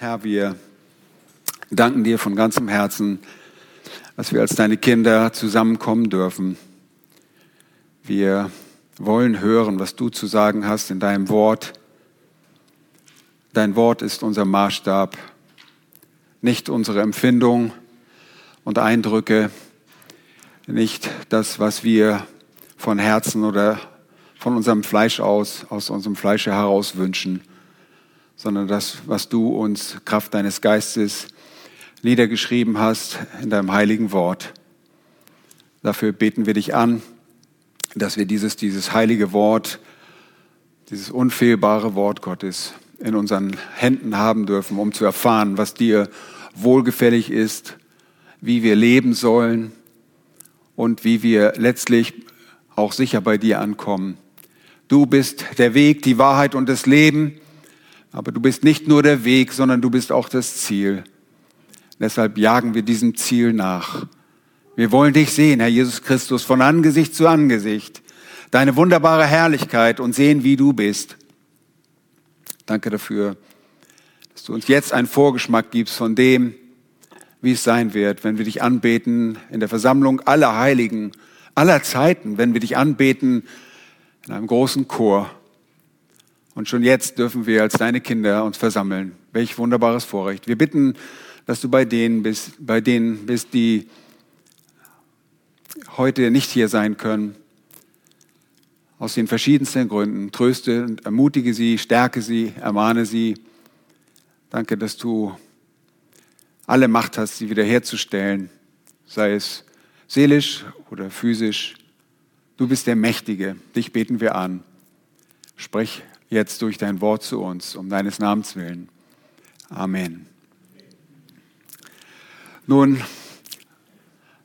Herr, wir danken dir von ganzem Herzen, dass wir als deine Kinder zusammenkommen dürfen. Wir wollen hören, was du zu sagen hast in deinem Wort. Dein Wort ist unser Maßstab, nicht unsere Empfindung und Eindrücke, nicht das, was wir von Herzen oder von unserem Fleisch aus, aus unserem Fleische heraus wünschen, sondern das, was du uns Kraft deines Geistes niedergeschrieben hast in deinem heiligen Wort. Dafür beten wir dich an, dass wir dieses, dieses heilige Wort, dieses unfehlbare Wort Gottes in unseren Händen haben dürfen, um zu erfahren, was dir wohlgefällig ist, wie wir leben sollen und wie wir letztlich auch sicher bei dir ankommen. Du bist der Weg, die Wahrheit und das Leben. Aber du bist nicht nur der Weg, sondern du bist auch das Ziel. Deshalb jagen wir diesem Ziel nach. Wir wollen dich sehen, Herr Jesus Christus, von Angesicht zu Angesicht. Deine wunderbare Herrlichkeit und sehen, wie du bist. Danke dafür, dass du uns jetzt einen Vorgeschmack gibst von dem, wie es sein wird, wenn wir dich anbeten in der Versammlung aller Heiligen, aller Zeiten, wenn wir dich anbeten in einem großen Chor. Und schon jetzt dürfen wir als deine Kinder uns versammeln. Welch wunderbares Vorrecht. Wir bitten, dass du bei denen bist, bei denen bist, die heute nicht hier sein können. Aus den verschiedensten Gründen. Tröste und ermutige sie, stärke sie, ermahne sie. Danke, dass du alle Macht hast, sie wiederherzustellen, sei es seelisch oder physisch. Du bist der Mächtige. Dich beten wir an. Sprech jetzt durch dein Wort zu uns, um deines Namens willen. Amen. Nun,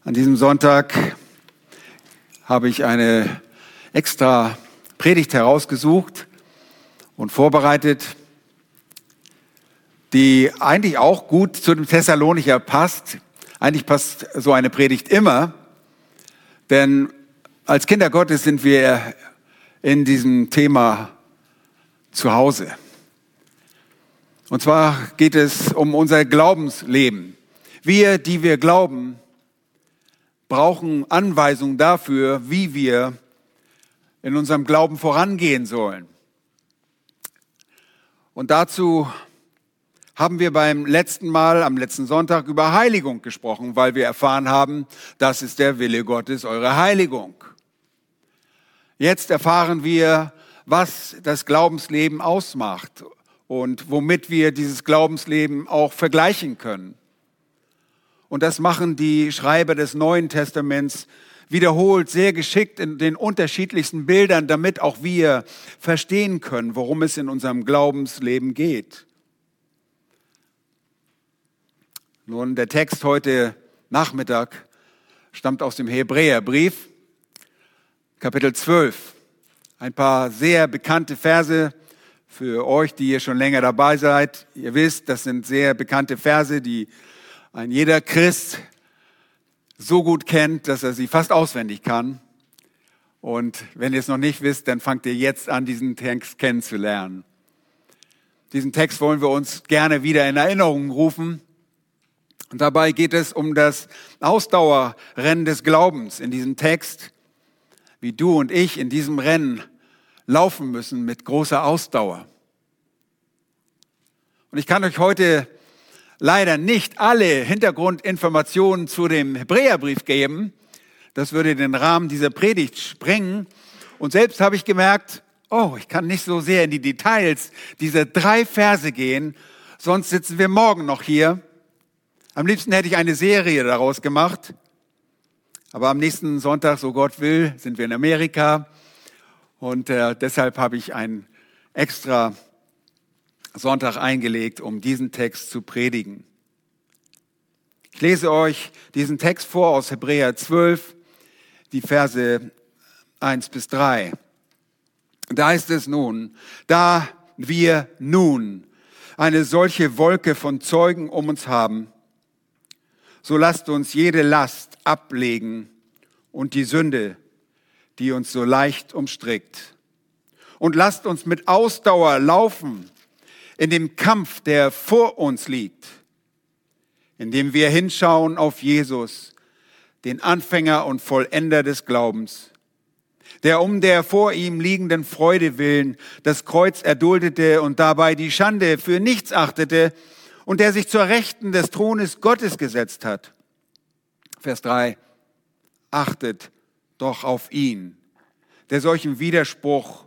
an diesem Sonntag habe ich eine extra Predigt herausgesucht und vorbereitet, die eigentlich auch gut zu dem Thessalonicher passt. Eigentlich passt so eine Predigt immer, denn als Kinder Gottes sind wir in diesem Thema zu Hause. Und zwar geht es um unser Glaubensleben. Wir, die wir glauben, brauchen Anweisungen dafür, wie wir in unserem Glauben vorangehen sollen. Und dazu haben wir beim letzten Mal, am letzten Sonntag, über Heiligung gesprochen, weil wir erfahren haben, das ist der Wille Gottes, eure Heiligung. Jetzt erfahren wir, was das Glaubensleben ausmacht und womit wir dieses Glaubensleben auch vergleichen können. Und das machen die Schreiber des Neuen Testaments wiederholt sehr geschickt in den unterschiedlichsten Bildern, damit auch wir verstehen können, worum es in unserem Glaubensleben geht. Nun, der Text heute Nachmittag stammt aus dem Hebräerbrief, Kapitel 12. Ein paar sehr bekannte Verse für euch, die ihr schon länger dabei seid. Ihr wisst, das sind sehr bekannte Verse, die ein jeder Christ so gut kennt, dass er sie fast auswendig kann. Und wenn ihr es noch nicht wisst, dann fangt ihr jetzt an, diesen Text kennenzulernen. Diesen Text wollen wir uns gerne wieder in Erinnerung rufen. Und dabei geht es um das Ausdauerrennen des Glaubens in diesem Text, wie du und ich in diesem Rennen laufen müssen mit großer Ausdauer. Und ich kann euch heute leider nicht alle Hintergrundinformationen zu dem Hebräerbrief geben. Das würde den Rahmen dieser Predigt sprengen. Und selbst habe ich gemerkt, oh, ich kann nicht so sehr in die Details dieser drei Verse gehen, sonst sitzen wir morgen noch hier. Am liebsten hätte ich eine Serie daraus gemacht. Aber am nächsten Sonntag, so Gott will, sind wir in Amerika. Und äh, deshalb habe ich einen extra Sonntag eingelegt, um diesen Text zu predigen. Ich lese euch diesen Text vor aus Hebräer 12, die Verse 1 bis 3. Da heißt es nun, da wir nun eine solche Wolke von Zeugen um uns haben, so lasst uns jede Last ablegen und die Sünde, die uns so leicht umstrickt. Und lasst uns mit Ausdauer laufen in dem Kampf, der vor uns liegt, indem wir hinschauen auf Jesus, den Anfänger und Vollender des Glaubens, der um der vor ihm liegenden Freude willen das Kreuz erduldete und dabei die Schande für nichts achtete und der sich zur Rechten des Thrones Gottes gesetzt hat. Vers 3. Achtet doch auf ihn, der solchen Widerspruch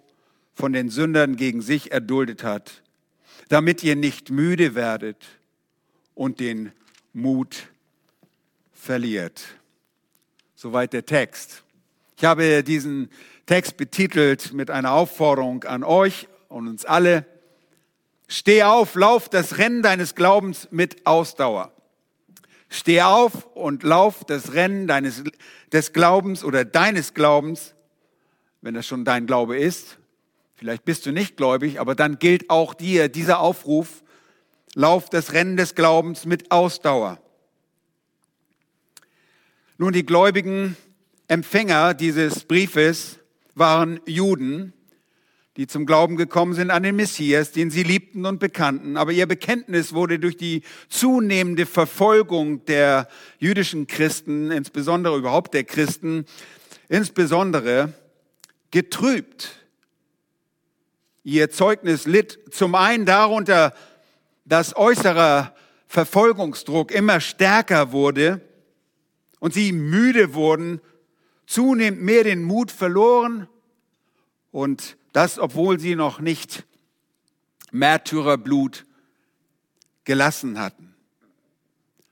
von den Sündern gegen sich erduldet hat, damit ihr nicht müde werdet und den Mut verliert. Soweit der Text. Ich habe diesen Text betitelt mit einer Aufforderung an euch und uns alle. Steh auf, lauf das Rennen deines Glaubens mit Ausdauer. Steh auf und lauf das Rennen deines, des Glaubens oder deines Glaubens, wenn das schon dein Glaube ist. Vielleicht bist du nicht gläubig, aber dann gilt auch dir dieser Aufruf, lauf das Rennen des Glaubens mit Ausdauer. Nun, die Gläubigen Empfänger dieses Briefes waren Juden, die zum Glauben gekommen sind an den Messias, den sie liebten und bekannten. Aber ihr Bekenntnis wurde durch die zunehmende Verfolgung der jüdischen Christen, insbesondere überhaupt der Christen, insbesondere getrübt. Ihr Zeugnis litt zum einen darunter, dass äußerer Verfolgungsdruck immer stärker wurde und sie müde wurden zunehmend mehr den Mut verloren und das, obwohl sie noch nicht Märtyrerblut gelassen hatten.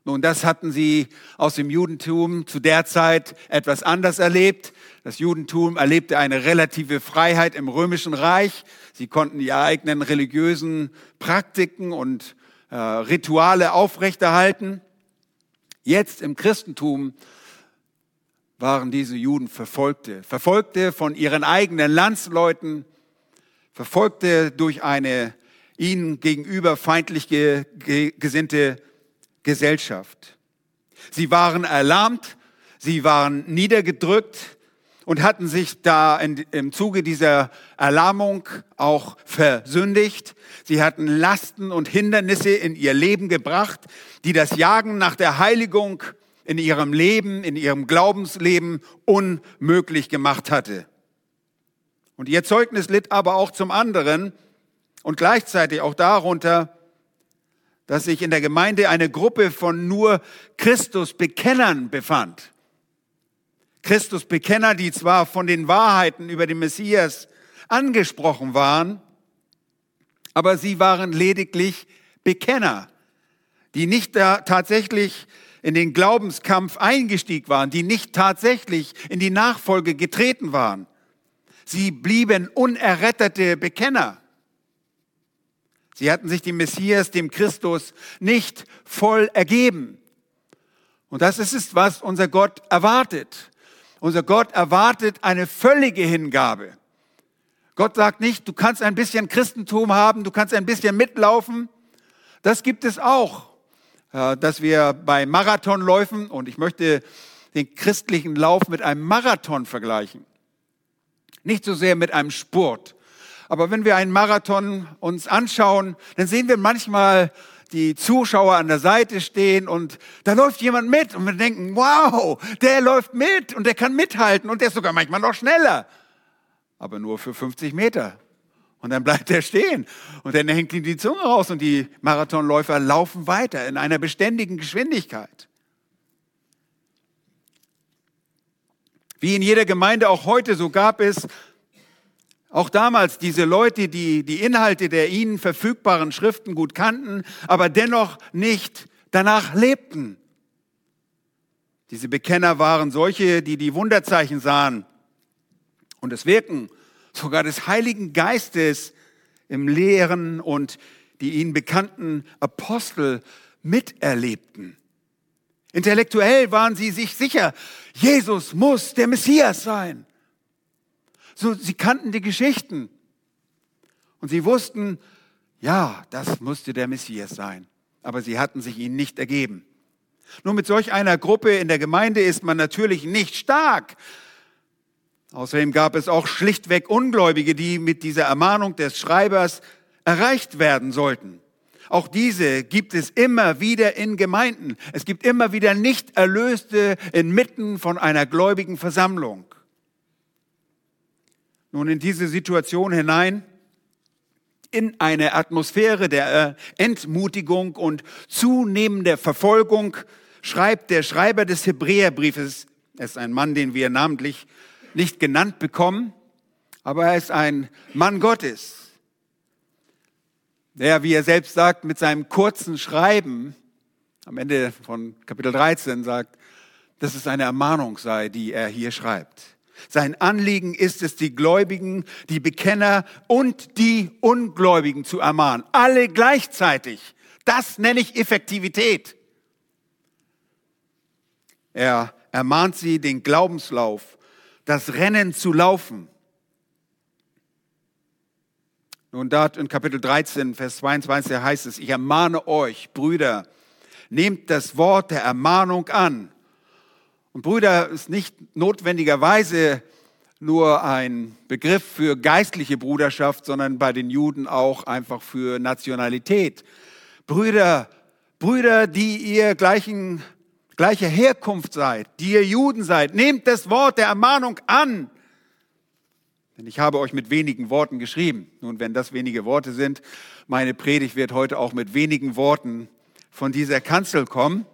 Nun, das hatten sie aus dem Judentum zu der Zeit etwas anders erlebt. Das Judentum erlebte eine relative Freiheit im römischen Reich. Sie konnten ihre eigenen religiösen Praktiken und äh, Rituale aufrechterhalten. Jetzt im Christentum waren diese Juden Verfolgte. Verfolgte von ihren eigenen Landsleuten, verfolgte durch eine ihnen gegenüber feindlich gesinnte Gesellschaft. Sie waren erlahmt, sie waren niedergedrückt und hatten sich da in, im Zuge dieser Erlahmung auch versündigt. Sie hatten Lasten und Hindernisse in ihr Leben gebracht, die das Jagen nach der Heiligung in ihrem Leben, in ihrem Glaubensleben unmöglich gemacht hatte. Und ihr Zeugnis litt aber auch zum anderen und gleichzeitig auch darunter, dass sich in der Gemeinde eine Gruppe von nur Christusbekennern befand. Christusbekenner, die zwar von den Wahrheiten über den Messias angesprochen waren, aber sie waren lediglich Bekenner, die nicht da tatsächlich in den Glaubenskampf eingestiegen waren, die nicht tatsächlich in die Nachfolge getreten waren. Sie blieben unerrettete Bekenner. Sie hatten sich dem Messias, dem Christus, nicht voll ergeben. Und das ist es, was unser Gott erwartet. Unser Gott erwartet eine völlige Hingabe. Gott sagt nicht, du kannst ein bisschen Christentum haben, du kannst ein bisschen mitlaufen. Das gibt es auch. Äh, dass wir bei Marathonläufen, und ich möchte den christlichen Lauf mit einem Marathon vergleichen. Nicht so sehr mit einem Sport. Aber wenn wir einen Marathon uns anschauen, dann sehen wir manchmal die Zuschauer an der Seite stehen und da läuft jemand mit und wir denken, wow, der läuft mit und der kann mithalten und der ist sogar manchmal noch schneller. Aber nur für 50 Meter. Und dann bleibt er stehen. Und dann hängt ihm die Zunge raus und die Marathonläufer laufen weiter in einer beständigen Geschwindigkeit. Wie in jeder Gemeinde auch heute, so gab es auch damals diese Leute, die die Inhalte der ihnen verfügbaren Schriften gut kannten, aber dennoch nicht danach lebten. Diese Bekenner waren solche, die die Wunderzeichen sahen und das Wirken sogar des Heiligen Geistes im Lehren und die ihnen bekannten Apostel miterlebten. Intellektuell waren sie sich sicher, Jesus muss der Messias sein. So, sie kannten die Geschichten und sie wussten, ja, das musste der Messias sein. Aber sie hatten sich ihnen nicht ergeben. Nur mit solch einer Gruppe in der Gemeinde ist man natürlich nicht stark, Außerdem gab es auch schlichtweg Ungläubige, die mit dieser Ermahnung des Schreibers erreicht werden sollten. Auch diese gibt es immer wieder in Gemeinden. Es gibt immer wieder Nicht-Erlöste inmitten von einer gläubigen Versammlung. Nun in diese Situation hinein, in eine Atmosphäre der Entmutigung und zunehmender Verfolgung, schreibt der Schreiber des Hebräerbriefes, er ist ein Mann, den wir namentlich nicht genannt bekommen, aber er ist ein Mann Gottes der, wie er selbst sagt, mit seinem kurzen Schreiben am Ende von Kapitel 13 sagt, dass es eine Ermahnung sei, die er hier schreibt. Sein Anliegen ist es, die Gläubigen, die Bekenner und die Ungläubigen zu ermahnen. Alle gleichzeitig. Das nenne ich Effektivität. Er ermahnt sie, den Glaubenslauf, das Rennen zu laufen. Nun, dort in Kapitel 13, Vers 22 heißt es, ich ermahne euch, Brüder, nehmt das Wort der Ermahnung an. Und Brüder ist nicht notwendigerweise nur ein Begriff für geistliche Bruderschaft, sondern bei den Juden auch einfach für Nationalität. Brüder, Brüder, die ihr gleichen, gleicher Herkunft seid, die ihr Juden seid, nehmt das Wort der Ermahnung an. Denn ich habe euch mit wenigen Worten geschrieben. Nun, wenn das wenige Worte sind, meine Predigt wird heute auch mit wenigen Worten von dieser Kanzel kommen.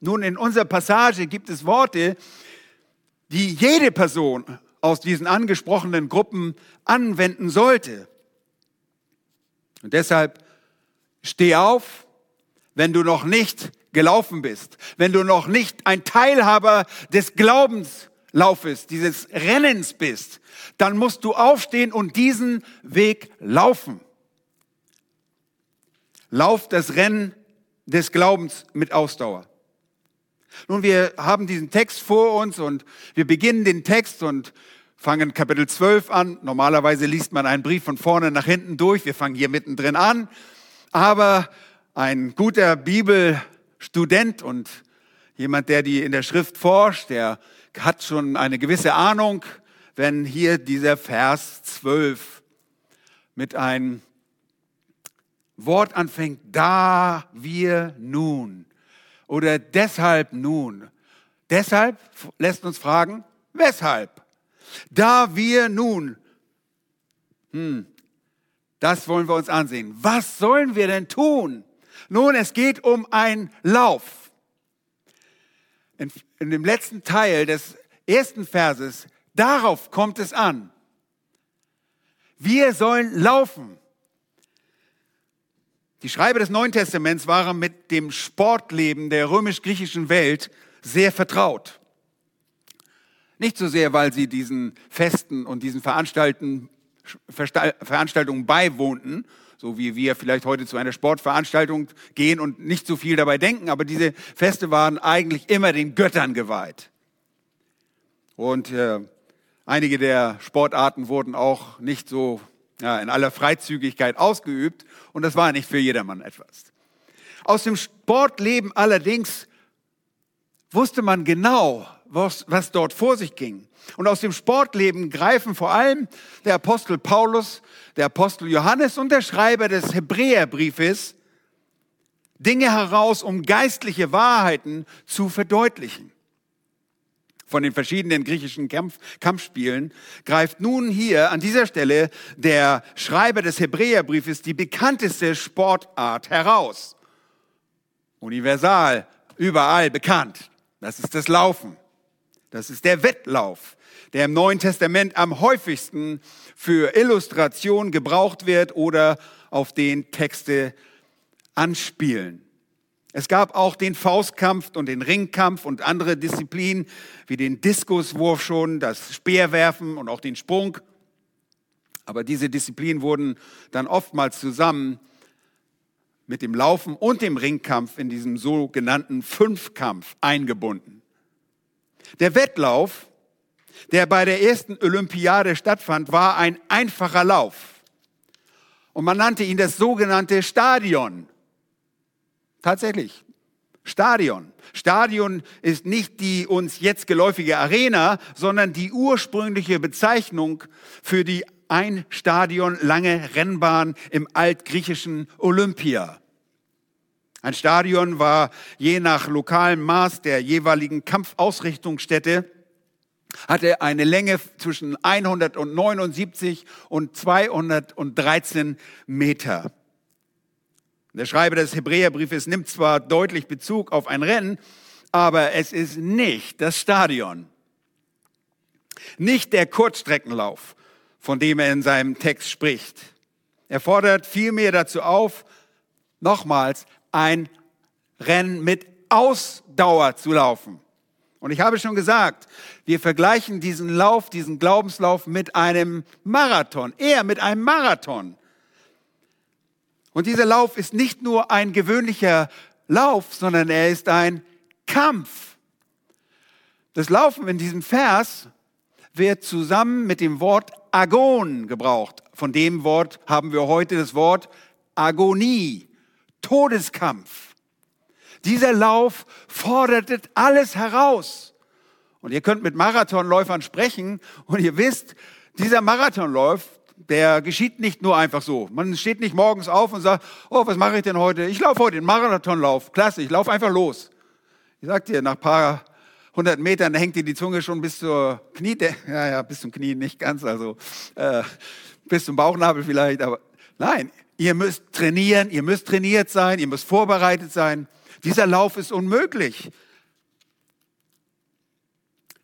Nun, in unserer Passage gibt es Worte, die jede Person aus diesen angesprochenen Gruppen anwenden sollte. Und deshalb steh auf, wenn du noch nicht gelaufen bist, wenn du noch nicht ein Teilhaber des Glaubens Laufes, dieses Rennens bist, dann musst du aufstehen und diesen Weg laufen. Lauf das Rennen des Glaubens mit Ausdauer. Nun, wir haben diesen Text vor uns und wir beginnen den Text und fangen Kapitel 12 an. Normalerweise liest man einen Brief von vorne nach hinten durch. Wir fangen hier mittendrin an. Aber ein guter Bibelstudent und jemand, der die in der Schrift forscht, der hat schon eine gewisse Ahnung, wenn hier dieser Vers 12 mit einem Wort anfängt, da wir nun oder deshalb nun. Deshalb lässt uns fragen, weshalb? Da wir nun, hm, das wollen wir uns ansehen. Was sollen wir denn tun? Nun, es geht um einen Lauf in, in dem letzten Teil des ersten Verses, darauf kommt es an. Wir sollen laufen. Die Schreiber des Neuen Testaments waren mit dem Sportleben der römisch-griechischen Welt sehr vertraut. Nicht so sehr, weil sie diesen Festen und diesen Veranstaltungen beiwohnten, so wie wir vielleicht heute zu einer Sportveranstaltung gehen und nicht so viel dabei denken, aber diese Feste waren eigentlich immer den Göttern geweiht. Und äh, einige der Sportarten wurden auch nicht so ja, in aller Freizügigkeit ausgeübt und das war nicht für jedermann etwas. Aus dem Sportleben allerdings wusste man genau, was, was dort vor sich ging. Und aus dem Sportleben greifen vor allem der Apostel Paulus, der Apostel Johannes und der Schreiber des Hebräerbriefes Dinge heraus, um geistliche Wahrheiten zu verdeutlichen. Von den verschiedenen griechischen Kampf, Kampfspielen greift nun hier an dieser Stelle der Schreiber des Hebräerbriefes die bekannteste Sportart heraus. Universal, überall bekannt. Das ist das Laufen. Das ist der Wettlauf, der im Neuen Testament am häufigsten für Illustration gebraucht wird oder auf den Texte anspielen. Es gab auch den Faustkampf und den Ringkampf und andere Disziplinen wie den Diskuswurf schon, das Speerwerfen und auch den Sprung. Aber diese Disziplinen wurden dann oftmals zusammen mit dem Laufen und dem Ringkampf in diesem sogenannten Fünfkampf eingebunden. Der Wettlauf, der bei der ersten Olympiade stattfand, war ein einfacher Lauf. Und man nannte ihn das sogenannte Stadion. Tatsächlich. Stadion. Stadion ist nicht die uns jetzt geläufige Arena, sondern die ursprüngliche Bezeichnung für die ein Stadion lange Rennbahn im altgriechischen Olympia. Ein Stadion war je nach lokalem Maß der jeweiligen Kampfausrichtungsstätte hatte eine Länge zwischen 179 und 213 Meter. Der Schreiber des Hebräerbriefes nimmt zwar deutlich Bezug auf ein Rennen, aber es ist nicht das Stadion. Nicht der Kurzstreckenlauf, von dem er in seinem Text spricht. Er fordert vielmehr dazu auf, nochmals ein Rennen mit Ausdauer zu laufen. Und ich habe schon gesagt, wir vergleichen diesen Lauf, diesen Glaubenslauf mit einem Marathon, eher mit einem Marathon. Und dieser Lauf ist nicht nur ein gewöhnlicher Lauf, sondern er ist ein Kampf. Das Laufen in diesem Vers wird zusammen mit dem Wort Agon gebraucht. Von dem Wort haben wir heute das Wort Agonie, Todeskampf. Dieser Lauf fordert alles heraus. Und ihr könnt mit Marathonläufern sprechen und ihr wisst, dieser Marathonlauf, der geschieht nicht nur einfach so. Man steht nicht morgens auf und sagt, oh, was mache ich denn heute? Ich laufe heute den Marathonlauf. Klasse, ich laufe einfach los. Ich sag dir, nach ein paar hundert Metern hängt dir die Zunge schon bis zur Knie, ja, ja, bis zum Knie nicht ganz, also äh, bis zum Bauchnabel vielleicht, aber nein, ihr müsst trainieren, ihr müsst trainiert sein, ihr müsst vorbereitet sein. Dieser Lauf ist unmöglich.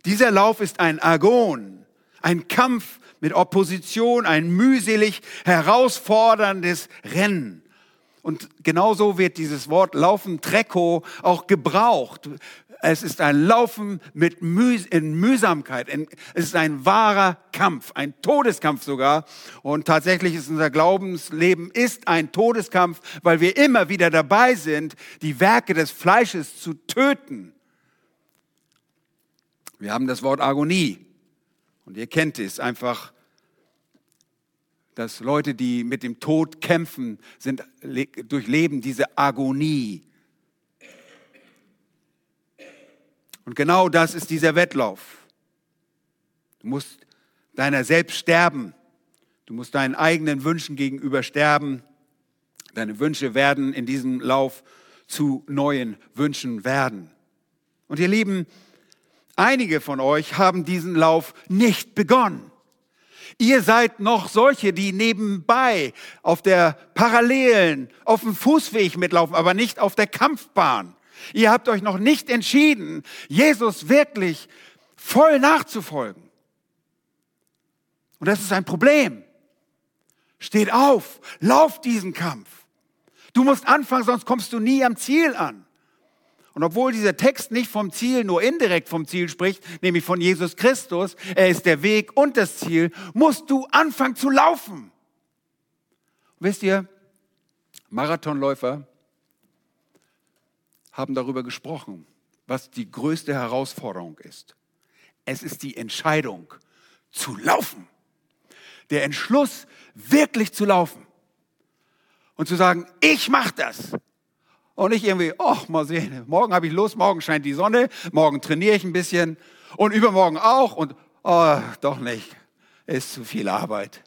Dieser Lauf ist ein Agon, ein Kampf mit Opposition, ein mühselig herausforderndes Rennen. Und genauso wird dieses Wort Laufen, Trecko, auch gebraucht. Es ist ein Laufen mit Müh in Mühsamkeit. Es ist ein wahrer Kampf, ein Todeskampf sogar. Und tatsächlich ist unser Glaubensleben ist ein Todeskampf, weil wir immer wieder dabei sind, die Werke des Fleisches zu töten. Wir haben das Wort Agonie. Und ihr kennt es einfach, dass Leute, die mit dem Tod kämpfen, sind, durchleben diese Agonie. Und genau das ist dieser Wettlauf. Du musst deiner selbst sterben. Du musst deinen eigenen Wünschen gegenüber sterben. Deine Wünsche werden in diesem Lauf zu neuen Wünschen werden. Und ihr Lieben, einige von euch haben diesen Lauf nicht begonnen. Ihr seid noch solche, die nebenbei auf der parallelen, auf dem Fußweg mitlaufen, aber nicht auf der Kampfbahn. Ihr habt euch noch nicht entschieden, Jesus wirklich voll nachzufolgen. Und das ist ein Problem. Steht auf, lauf diesen Kampf. Du musst anfangen, sonst kommst du nie am Ziel an. Und obwohl dieser Text nicht vom Ziel, nur indirekt vom Ziel spricht, nämlich von Jesus Christus, er ist der Weg und das Ziel, musst du anfangen zu laufen. Wisst ihr, Marathonläufer haben darüber gesprochen, was die größte Herausforderung ist. Es ist die Entscheidung zu laufen. Der Entschluss, wirklich zu laufen. Und zu sagen, ich mache das. Und nicht irgendwie, ach, mal sehen, morgen habe ich Lust, morgen scheint die Sonne, morgen trainiere ich ein bisschen und übermorgen auch und oh, doch nicht, ist zu viel Arbeit.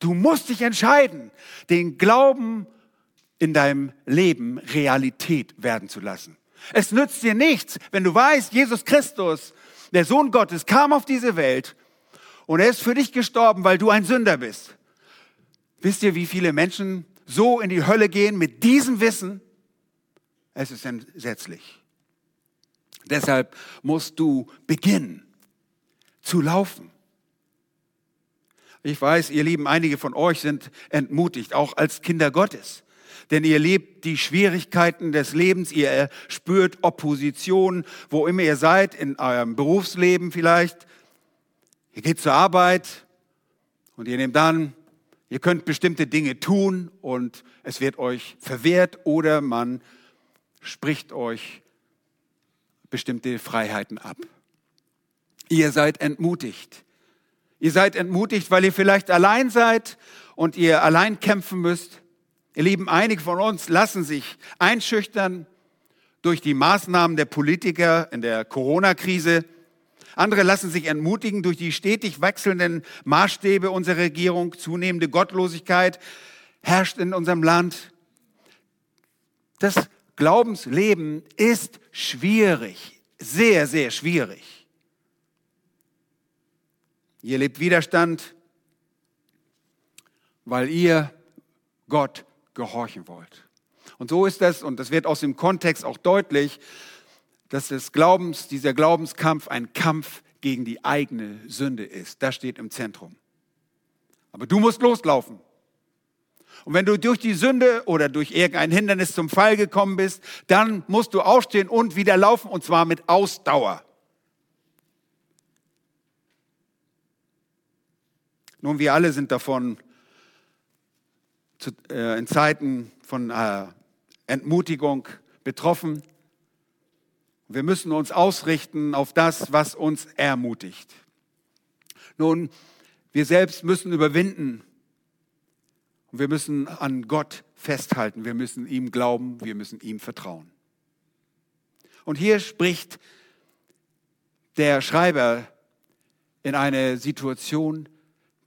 Du musst dich entscheiden, den Glauben in deinem Leben Realität werden zu lassen. Es nützt dir nichts, wenn du weißt, Jesus Christus, der Sohn Gottes, kam auf diese Welt und er ist für dich gestorben, weil du ein Sünder bist. Wisst ihr, wie viele Menschen so in die Hölle gehen mit diesem Wissen? Es ist entsetzlich. Deshalb musst du beginnen zu laufen. Ich weiß, ihr Lieben, einige von euch sind entmutigt, auch als Kinder Gottes denn ihr lebt die Schwierigkeiten des Lebens, ihr spürt Opposition, wo immer ihr seid, in eurem Berufsleben vielleicht. Ihr geht zur Arbeit und ihr nehmt an, ihr könnt bestimmte Dinge tun und es wird euch verwehrt oder man spricht euch bestimmte Freiheiten ab. Ihr seid entmutigt. Ihr seid entmutigt, weil ihr vielleicht allein seid und ihr allein kämpfen müsst. Ihr Lieben, einige von uns lassen sich einschüchtern durch die Maßnahmen der Politiker in der Corona-Krise. Andere lassen sich entmutigen durch die stetig wechselnden Maßstäbe unserer Regierung. Zunehmende Gottlosigkeit herrscht in unserem Land. Das Glaubensleben ist schwierig, sehr, sehr schwierig. Ihr lebt Widerstand, weil ihr Gott gehorchen wollt. Und so ist das, und das wird aus dem Kontext auch deutlich, dass des Glaubens, dieser Glaubenskampf ein Kampf gegen die eigene Sünde ist. Das steht im Zentrum. Aber du musst loslaufen. Und wenn du durch die Sünde oder durch irgendein Hindernis zum Fall gekommen bist, dann musst du aufstehen und wieder laufen und zwar mit Ausdauer. Nun, wir alle sind davon zu, äh, in Zeiten von äh, Entmutigung betroffen. Wir müssen uns ausrichten auf das, was uns ermutigt. Nun, wir selbst müssen überwinden und wir müssen an Gott festhalten. Wir müssen ihm glauben, wir müssen ihm vertrauen. Und hier spricht der Schreiber in eine Situation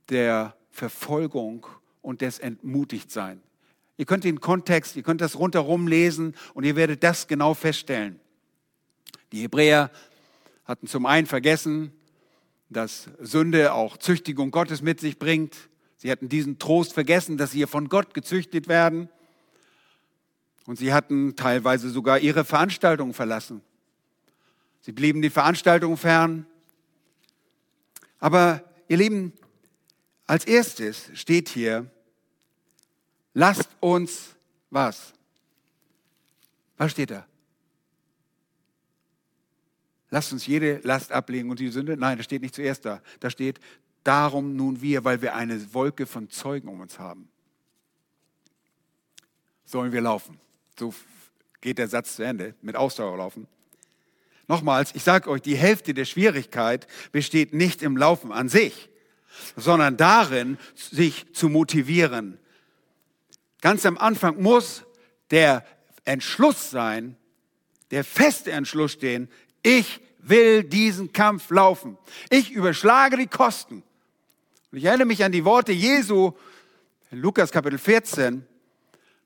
der Verfolgung und des Entmutigtseins. Ihr könnt den Kontext, ihr könnt das rundherum lesen und ihr werdet das genau feststellen. Die Hebräer hatten zum einen vergessen, dass Sünde auch Züchtigung Gottes mit sich bringt. Sie hatten diesen Trost vergessen, dass sie von Gott gezüchtet werden. Und sie hatten teilweise sogar ihre Veranstaltungen verlassen. Sie blieben die Veranstaltungen fern. Aber ihr Lieben, als erstes steht hier, lasst uns was? Was steht da? Lasst uns jede Last ablegen und die Sünde. Nein, das steht nicht zuerst da. Da steht, darum nun wir, weil wir eine Wolke von Zeugen um uns haben. Sollen wir laufen. So geht der Satz zu Ende, mit Ausdauer laufen. Nochmals, ich sage euch, die Hälfte der Schwierigkeit besteht nicht im Laufen an sich, sondern darin, sich zu motivieren. Ganz am Anfang muss der Entschluss sein, der feste Entschluss stehen, ich will diesen Kampf laufen. Ich überschlage die Kosten. Und ich erinnere mich an die Worte Jesu in Lukas Kapitel 14,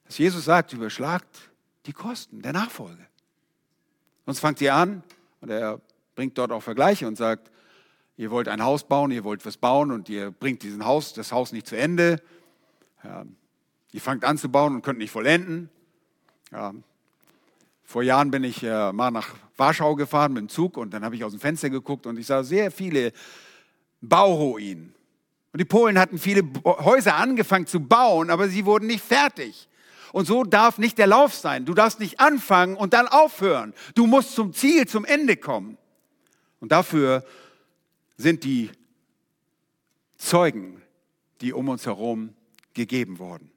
dass Jesus sagt, überschlagt die Kosten der Nachfolge. Sonst fangt ihr an und er bringt dort auch Vergleiche und sagt, ihr wollt ein Haus bauen, ihr wollt was bauen und ihr bringt diesen Haus, das Haus nicht zu Ende. Ja, ihr fangt an zu bauen und könnt nicht vollenden. Ja, vor Jahren bin ich äh, mal nach Warschau gefahren mit dem Zug und dann habe ich aus dem Fenster geguckt und ich sah sehr viele Bauruinen. Und die Polen hatten viele Häuser angefangen zu bauen, aber sie wurden nicht fertig. Und so darf nicht der Lauf sein. Du darfst nicht anfangen und dann aufhören. Du musst zum Ziel, zum Ende kommen. Und dafür sind die Zeugen, die um uns herum gegeben worden.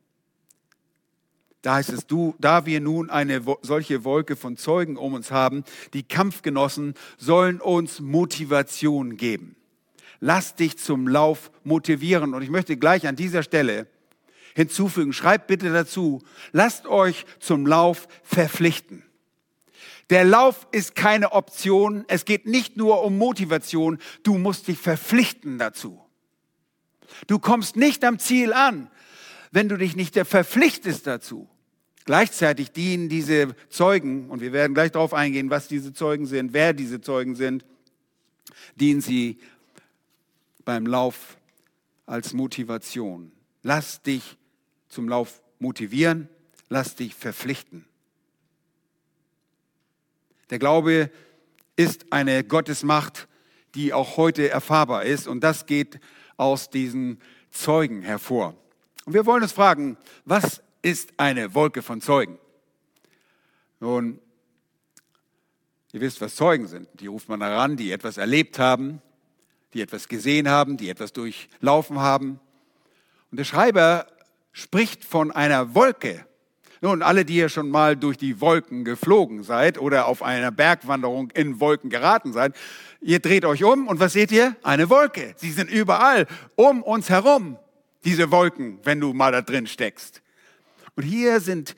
Da heißt es, du, da wir nun eine solche Wolke von Zeugen um uns haben, die Kampfgenossen sollen uns Motivation geben. Lass dich zum Lauf motivieren. Und ich möchte gleich an dieser Stelle hinzufügen, schreibt bitte dazu, lasst euch zum Lauf verpflichten. Der Lauf ist keine Option. Es geht nicht nur um Motivation. Du musst dich verpflichten dazu. Du kommst nicht am Ziel an, wenn du dich nicht verpflichtest dazu. Gleichzeitig dienen diese Zeugen, und wir werden gleich darauf eingehen, was diese Zeugen sind, wer diese Zeugen sind, dienen sie beim Lauf als Motivation. Lass dich zum Lauf motivieren, lass dich verpflichten. Der Glaube ist eine Gottesmacht, die auch heute erfahrbar ist, und das geht aus diesen Zeugen hervor. Und wir wollen uns fragen, was ist eine Wolke von Zeugen? Nun, ihr wisst, was Zeugen sind. Die ruft man heran, die etwas erlebt haben, die etwas gesehen haben, die etwas durchlaufen haben. Und der Schreiber spricht von einer Wolke. Nun, alle, die ihr schon mal durch die Wolken geflogen seid oder auf einer Bergwanderung in Wolken geraten seid, ihr dreht euch um und was seht ihr? Eine Wolke. Sie sind überall um uns herum diese Wolken, wenn du mal da drin steckst. Und hier sind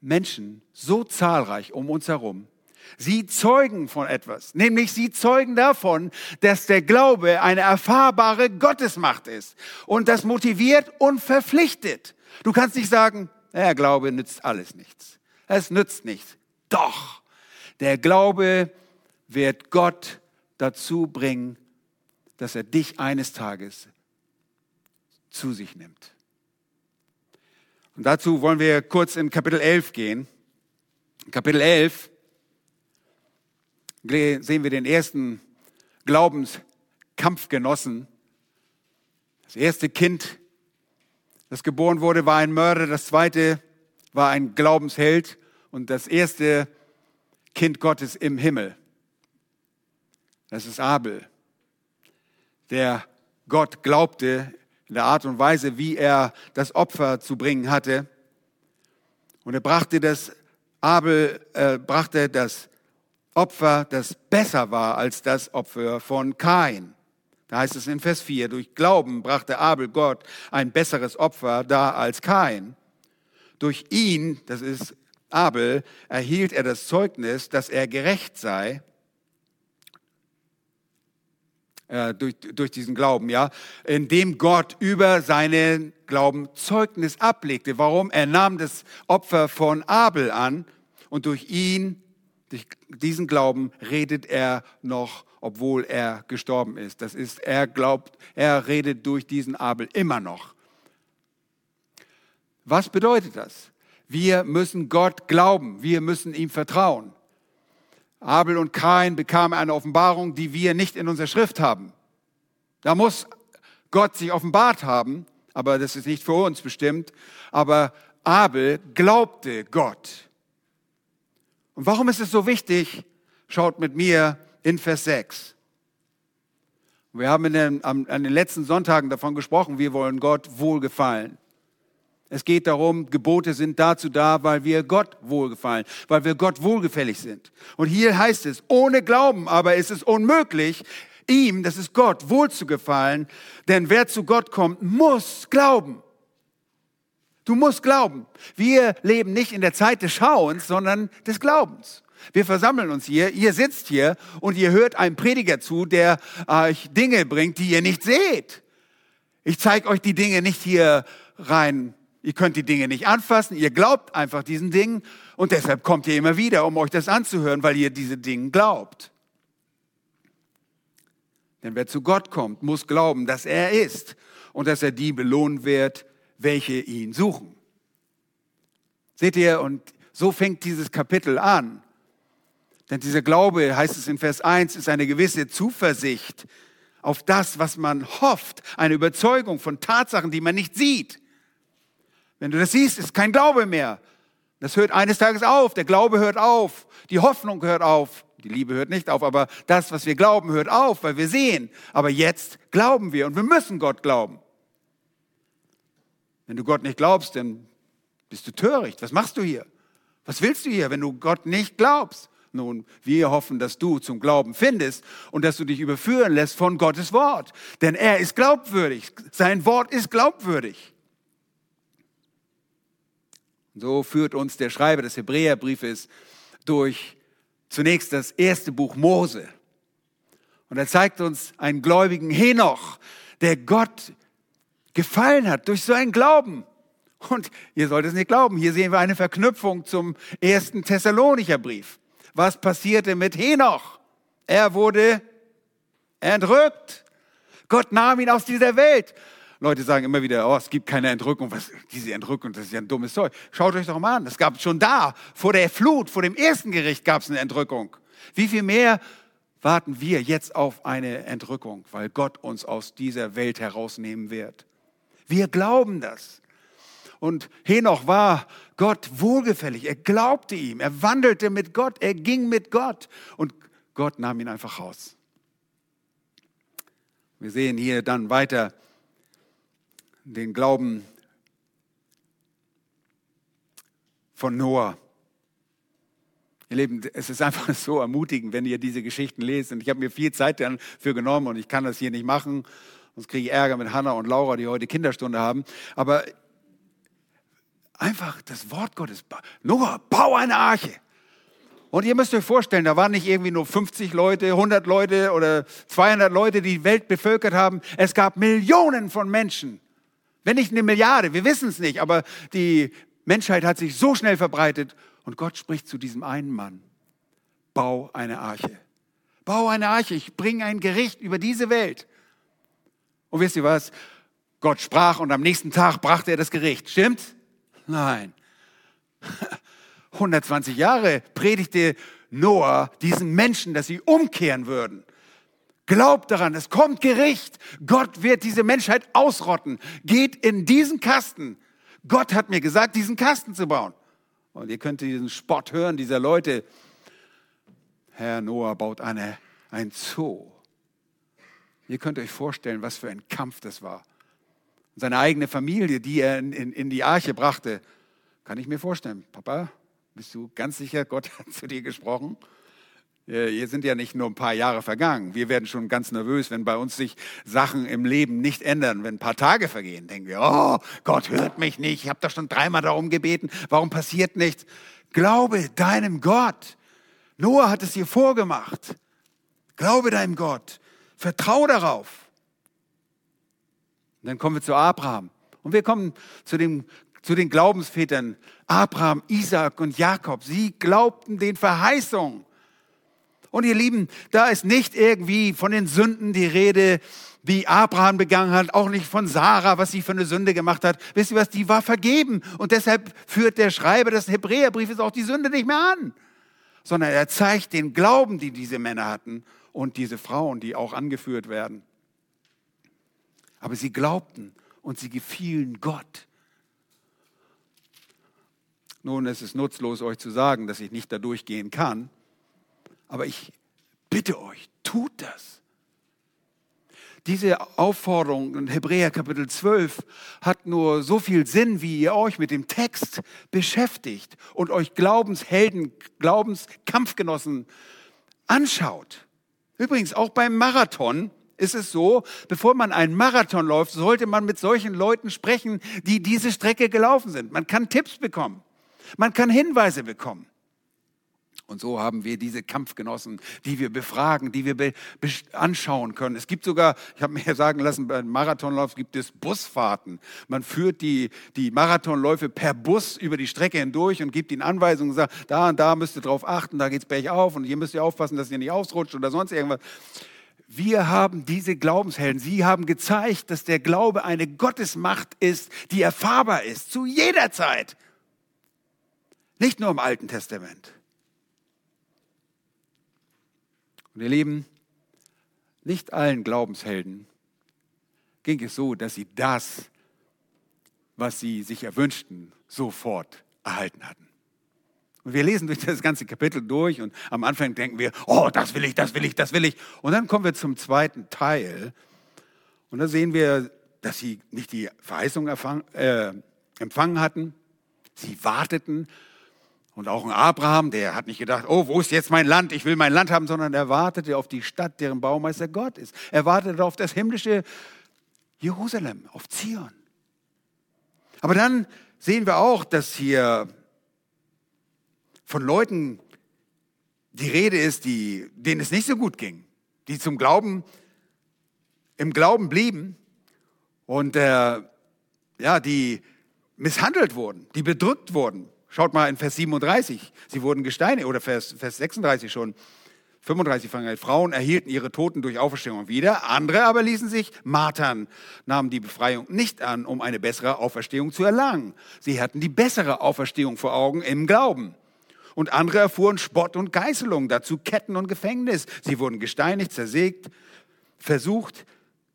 Menschen so zahlreich um uns herum, Sie zeugen von etwas, nämlich sie zeugen davon, dass der Glaube eine erfahrbare Gottesmacht ist. Und das motiviert und verpflichtet. Du kannst nicht sagen, der Glaube nützt alles nichts. Es nützt nichts. Doch, der Glaube wird Gott dazu bringen, dass er dich eines Tages zu sich nimmt. Und dazu wollen wir kurz in Kapitel 11 gehen. In Kapitel 11 sehen wir den ersten Glaubenskampfgenossen. Das erste Kind, das geboren wurde, war ein Mörder, das zweite war ein Glaubensheld und das erste Kind Gottes im Himmel. Das ist Abel, der Gott glaubte in der Art und Weise, wie er das Opfer zu bringen hatte. Und er brachte das, Abel äh, brachte das Opfer, das besser war als das Opfer von Kain. Da heißt es in Vers 4, durch Glauben brachte Abel Gott ein besseres Opfer dar als Kain. Durch ihn, das ist Abel, erhielt er das Zeugnis, dass er gerecht sei äh, durch, durch diesen Glauben, ja, indem Gott über seinen Glauben Zeugnis ablegte. Warum? Er nahm das Opfer von Abel an und durch ihn, durch diesen Glauben, redet er noch, obwohl er gestorben ist. Das ist, er glaubt, er redet durch diesen Abel immer noch. Was bedeutet das? Wir müssen Gott glauben, wir müssen ihm vertrauen. Abel und Kain bekamen eine Offenbarung, die wir nicht in unserer Schrift haben. Da muss Gott sich offenbart haben, aber das ist nicht für uns bestimmt. Aber Abel glaubte Gott. Und warum ist es so wichtig? Schaut mit mir in Vers 6. Wir haben in den, an den letzten Sonntagen davon gesprochen, wir wollen Gott wohlgefallen. Es geht darum, Gebote sind dazu da, weil wir Gott wohlgefallen, weil wir Gott wohlgefällig sind. Und hier heißt es, ohne Glauben aber ist es unmöglich, ihm, das ist Gott, wohlzugefallen, denn wer zu Gott kommt, muss glauben. Du musst glauben. Wir leben nicht in der Zeit des Schauens, sondern des Glaubens. Wir versammeln uns hier, ihr sitzt hier und ihr hört einem Prediger zu, der euch Dinge bringt, die ihr nicht seht. Ich zeige euch die Dinge nicht hier rein Ihr könnt die Dinge nicht anfassen, ihr glaubt einfach diesen Dingen und deshalb kommt ihr immer wieder, um euch das anzuhören, weil ihr diese Dinge glaubt. Denn wer zu Gott kommt, muss glauben, dass er ist und dass er die belohnen wird, welche ihn suchen. Seht ihr, und so fängt dieses Kapitel an. Denn dieser Glaube, heißt es in Vers 1, ist eine gewisse Zuversicht auf das, was man hofft, eine Überzeugung von Tatsachen, die man nicht sieht. Wenn du das siehst, ist kein Glaube mehr. Das hört eines Tages auf. Der Glaube hört auf. Die Hoffnung hört auf. Die Liebe hört nicht auf, aber das, was wir glauben, hört auf, weil wir sehen. Aber jetzt glauben wir und wir müssen Gott glauben. Wenn du Gott nicht glaubst, dann bist du töricht. Was machst du hier? Was willst du hier, wenn du Gott nicht glaubst? Nun, wir hoffen, dass du zum Glauben findest und dass du dich überführen lässt von Gottes Wort. Denn er ist glaubwürdig. Sein Wort ist glaubwürdig. So führt uns der Schreiber des Hebräerbriefes durch zunächst das erste Buch Mose. Und er zeigt uns einen gläubigen Henoch, der Gott gefallen hat durch seinen Glauben. Und ihr sollt es nicht glauben, hier sehen wir eine Verknüpfung zum ersten Thessalonicher Brief. Was passierte mit Henoch? Er wurde entrückt. Gott nahm ihn aus dieser Welt. Leute sagen immer wieder, oh, es gibt keine Entrückung. Was, diese Entrückung, das ist ja ein dummes Zeug. Schaut euch doch mal an. Es gab schon da, vor der Flut, vor dem ersten Gericht gab es eine Entrückung. Wie viel mehr warten wir jetzt auf eine Entrückung, weil Gott uns aus dieser Welt herausnehmen wird? Wir glauben das. Und Henoch war Gott wohlgefällig. Er glaubte ihm. Er wandelte mit Gott. Er ging mit Gott. Und Gott nahm ihn einfach raus. Wir sehen hier dann weiter, den Glauben von Noah. Ihr Lieben, es ist einfach so ermutigend, wenn ihr diese Geschichten lest. Und ich habe mir viel Zeit dafür genommen und ich kann das hier nicht machen. Sonst kriege ich Ärger mit Hannah und Laura, die heute Kinderstunde haben. Aber einfach das Wort Gottes. Noah, bau eine Arche. Und ihr müsst euch vorstellen, da waren nicht irgendwie nur 50 Leute, 100 Leute oder 200 Leute, die die Welt bevölkert haben. Es gab Millionen von Menschen. Wenn nicht eine Milliarde, wir wissen es nicht, aber die Menschheit hat sich so schnell verbreitet und Gott spricht zu diesem einen Mann. Bau eine Arche. Bau eine Arche, ich bringe ein Gericht über diese Welt. Und wisst ihr was? Gott sprach und am nächsten Tag brachte er das Gericht. Stimmt's? Nein. 120 Jahre predigte Noah diesen Menschen, dass sie umkehren würden. Glaubt daran, es kommt Gericht. Gott wird diese Menschheit ausrotten. Geht in diesen Kasten. Gott hat mir gesagt, diesen Kasten zu bauen. Und ihr könnt diesen Spott hören, dieser Leute. Herr Noah baut eine, ein Zoo. Ihr könnt euch vorstellen, was für ein Kampf das war. Seine eigene Familie, die er in, in, in die Arche brachte, kann ich mir vorstellen. Papa, bist du ganz sicher, Gott hat zu dir gesprochen? Hier sind ja nicht nur ein paar Jahre vergangen. Wir werden schon ganz nervös, wenn bei uns sich Sachen im Leben nicht ändern. Wenn ein paar Tage vergehen, denken wir, oh, Gott hört mich nicht. Ich habe doch schon dreimal darum gebeten. Warum passiert nichts? Glaube deinem Gott. Noah hat es dir vorgemacht. Glaube deinem Gott. Vertrau darauf. Und dann kommen wir zu Abraham. Und wir kommen zu dem zu den Glaubensvätern Abraham, Isaac und Jakob. Sie glaubten den Verheißungen. Und ihr Lieben, da ist nicht irgendwie von den Sünden die Rede, wie Abraham begangen hat, auch nicht von Sarah, was sie für eine Sünde gemacht hat. Wisst ihr was, die war vergeben. Und deshalb führt der Schreiber des Hebräerbriefes auch die Sünde nicht mehr an. Sondern er zeigt den Glauben, die diese Männer hatten und diese Frauen, die auch angeführt werden. Aber sie glaubten und sie gefielen Gott. Nun, es ist nutzlos, euch zu sagen, dass ich nicht da durchgehen kann, aber ich bitte euch, tut das. Diese Aufforderung in Hebräer Kapitel 12 hat nur so viel Sinn, wie ihr euch mit dem Text beschäftigt und euch Glaubenshelden, Glaubenskampfgenossen anschaut. Übrigens auch beim Marathon ist es so, bevor man einen Marathon läuft, sollte man mit solchen Leuten sprechen, die diese Strecke gelaufen sind. Man kann Tipps bekommen. Man kann Hinweise bekommen. Und so haben wir diese Kampfgenossen, die wir befragen, die wir anschauen können. Es gibt sogar, ich habe mir sagen lassen, beim Marathonlauf gibt es Busfahrten. Man führt die, die Marathonläufe per Bus über die Strecke hindurch und gibt ihnen Anweisungen und sagt, da und da müsst ihr drauf achten, da geht's bergauf und hier müsst ihr aufpassen, dass ihr nicht ausrutscht oder sonst irgendwas. Wir haben diese Glaubenshelden. Sie haben gezeigt, dass der Glaube eine Gottesmacht ist, die erfahrbar ist, zu jeder Zeit. Nicht nur im Alten Testament. Und ihr Lieben, nicht allen Glaubenshelden ging es so, dass sie das, was sie sich erwünschten, sofort erhalten hatten. Wir lesen durch das ganze Kapitel durch und am Anfang denken wir, oh, das will ich, das will ich, das will ich. Und dann kommen wir zum zweiten Teil und da sehen wir, dass sie nicht die Verheißung äh, empfangen hatten, sie warteten und auch ein Abraham, der hat nicht gedacht, oh, wo ist jetzt mein Land? Ich will mein Land haben, sondern er wartete auf die Stadt, deren Baumeister Gott ist. Er wartete auf das himmlische Jerusalem, auf Zion. Aber dann sehen wir auch, dass hier von Leuten die Rede ist, die, denen es nicht so gut ging, die zum Glauben, im Glauben blieben und äh, ja, die misshandelt wurden, die bedrückt wurden, Schaut mal in Vers 37, sie wurden gesteinigt, oder Vers, Vers 36 schon. 35 fangen an. Frauen erhielten ihre Toten durch Auferstehung wieder, andere aber ließen sich martern, nahmen die Befreiung nicht an, um eine bessere Auferstehung zu erlangen. Sie hatten die bessere Auferstehung vor Augen im Glauben. Und andere erfuhren Spott und Geißelung, dazu Ketten und Gefängnis. Sie wurden gesteinigt, zersägt, versucht,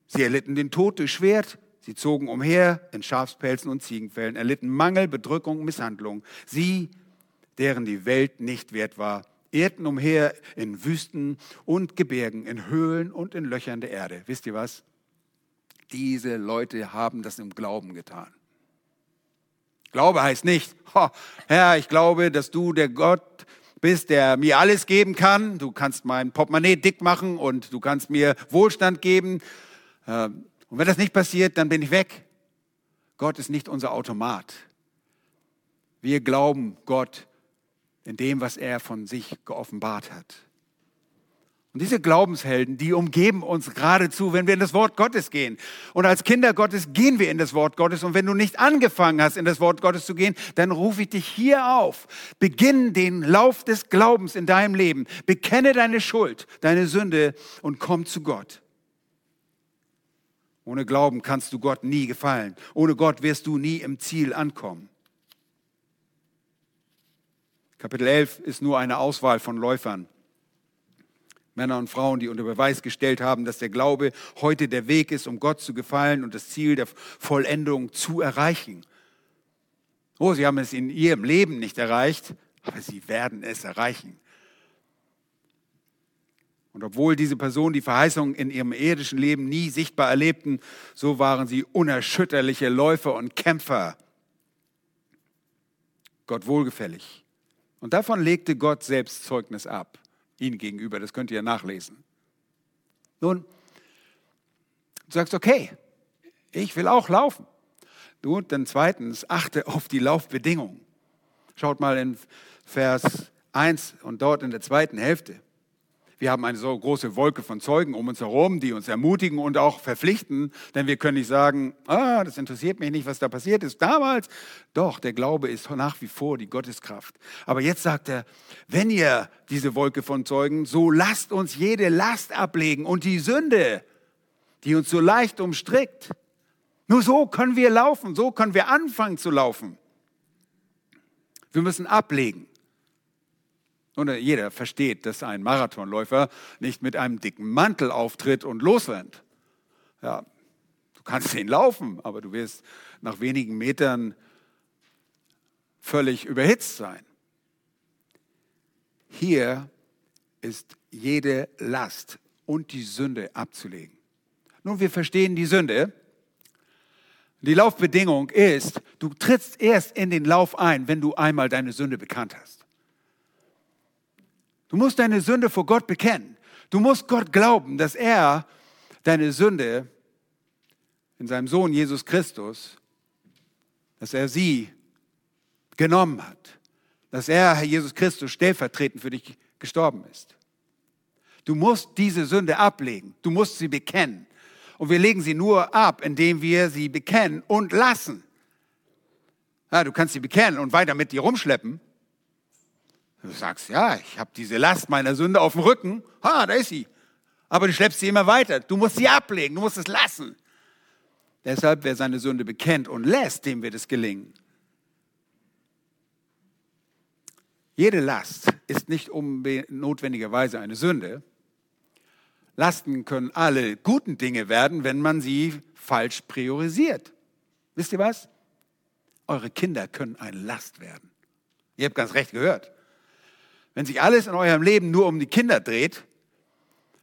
sie erlitten den Tod durch Schwert, Sie zogen umher in Schafspelzen und Ziegenfällen, erlitten Mangel, Bedrückung, Misshandlung. Sie, deren die Welt nicht wert war, irrten umher in Wüsten und Gebirgen, in Höhlen und in Löchern der Erde. Wisst ihr was? Diese Leute haben das im Glauben getan. Glaube heißt nicht, oh, Herr, ich glaube, dass du der Gott bist, der mir alles geben kann. Du kannst mein Portemonnaie dick machen und du kannst mir Wohlstand geben. Ähm, und wenn das nicht passiert, dann bin ich weg. Gott ist nicht unser Automat. Wir glauben Gott in dem, was er von sich geoffenbart hat. Und diese Glaubenshelden, die umgeben uns geradezu, wenn wir in das Wort Gottes gehen. Und als Kinder Gottes gehen wir in das Wort Gottes. Und wenn du nicht angefangen hast, in das Wort Gottes zu gehen, dann rufe ich dich hier auf. Beginn den Lauf des Glaubens in deinem Leben. Bekenne deine Schuld, deine Sünde und komm zu Gott. Ohne Glauben kannst du Gott nie gefallen. Ohne Gott wirst du nie im Ziel ankommen. Kapitel 11 ist nur eine Auswahl von Läufern. Männer und Frauen, die unter Beweis gestellt haben, dass der Glaube heute der Weg ist, um Gott zu gefallen und das Ziel der Vollendung zu erreichen. Oh, sie haben es in ihrem Leben nicht erreicht, aber sie werden es erreichen. Und obwohl diese Personen die Verheißung in ihrem irdischen Leben nie sichtbar erlebten, so waren sie unerschütterliche Läufer und Kämpfer. Gott wohlgefällig. Und davon legte Gott selbst Zeugnis ab, ihnen gegenüber. Das könnt ihr nachlesen. Nun, du sagst, okay, ich will auch laufen. Und dann zweitens, achte auf die Laufbedingungen. Schaut mal in Vers 1 und dort in der zweiten Hälfte. Wir haben eine so große Wolke von Zeugen um uns herum, die uns ermutigen und auch verpflichten, denn wir können nicht sagen, ah, das interessiert mich nicht, was da passiert ist damals. Doch, der Glaube ist nach wie vor die Gotteskraft. Aber jetzt sagt er, wenn ihr diese Wolke von Zeugen, so lasst uns jede Last ablegen und die Sünde, die uns so leicht umstrickt. Nur so können wir laufen, so können wir anfangen zu laufen. Wir müssen ablegen. Und jeder versteht, dass ein Marathonläufer nicht mit einem dicken Mantel auftritt und losrennt. Ja, du kannst ihn laufen, aber du wirst nach wenigen Metern völlig überhitzt sein. Hier ist jede Last und die Sünde abzulegen. Nun, wir verstehen die Sünde. Die Laufbedingung ist, du trittst erst in den Lauf ein, wenn du einmal deine Sünde bekannt hast. Du musst deine Sünde vor Gott bekennen. Du musst Gott glauben, dass er deine Sünde in seinem Sohn Jesus Christus, dass er sie genommen hat, dass er, Herr Jesus Christus, stellvertretend für dich gestorben ist. Du musst diese Sünde ablegen, du musst sie bekennen. Und wir legen sie nur ab, indem wir sie bekennen und lassen. Ja, du kannst sie bekennen und weiter mit dir rumschleppen, Du sagst, ja, ich habe diese Last meiner Sünde auf dem Rücken. Ha, da ist sie. Aber du schleppst sie immer weiter. Du musst sie ablegen, du musst es lassen. Deshalb, wer seine Sünde bekennt und lässt, dem wird es gelingen. Jede Last ist nicht notwendigerweise eine Sünde. Lasten können alle guten Dinge werden, wenn man sie falsch priorisiert. Wisst ihr was? Eure Kinder können eine Last werden. Ihr habt ganz recht gehört. Wenn sich alles in eurem Leben nur um die Kinder dreht,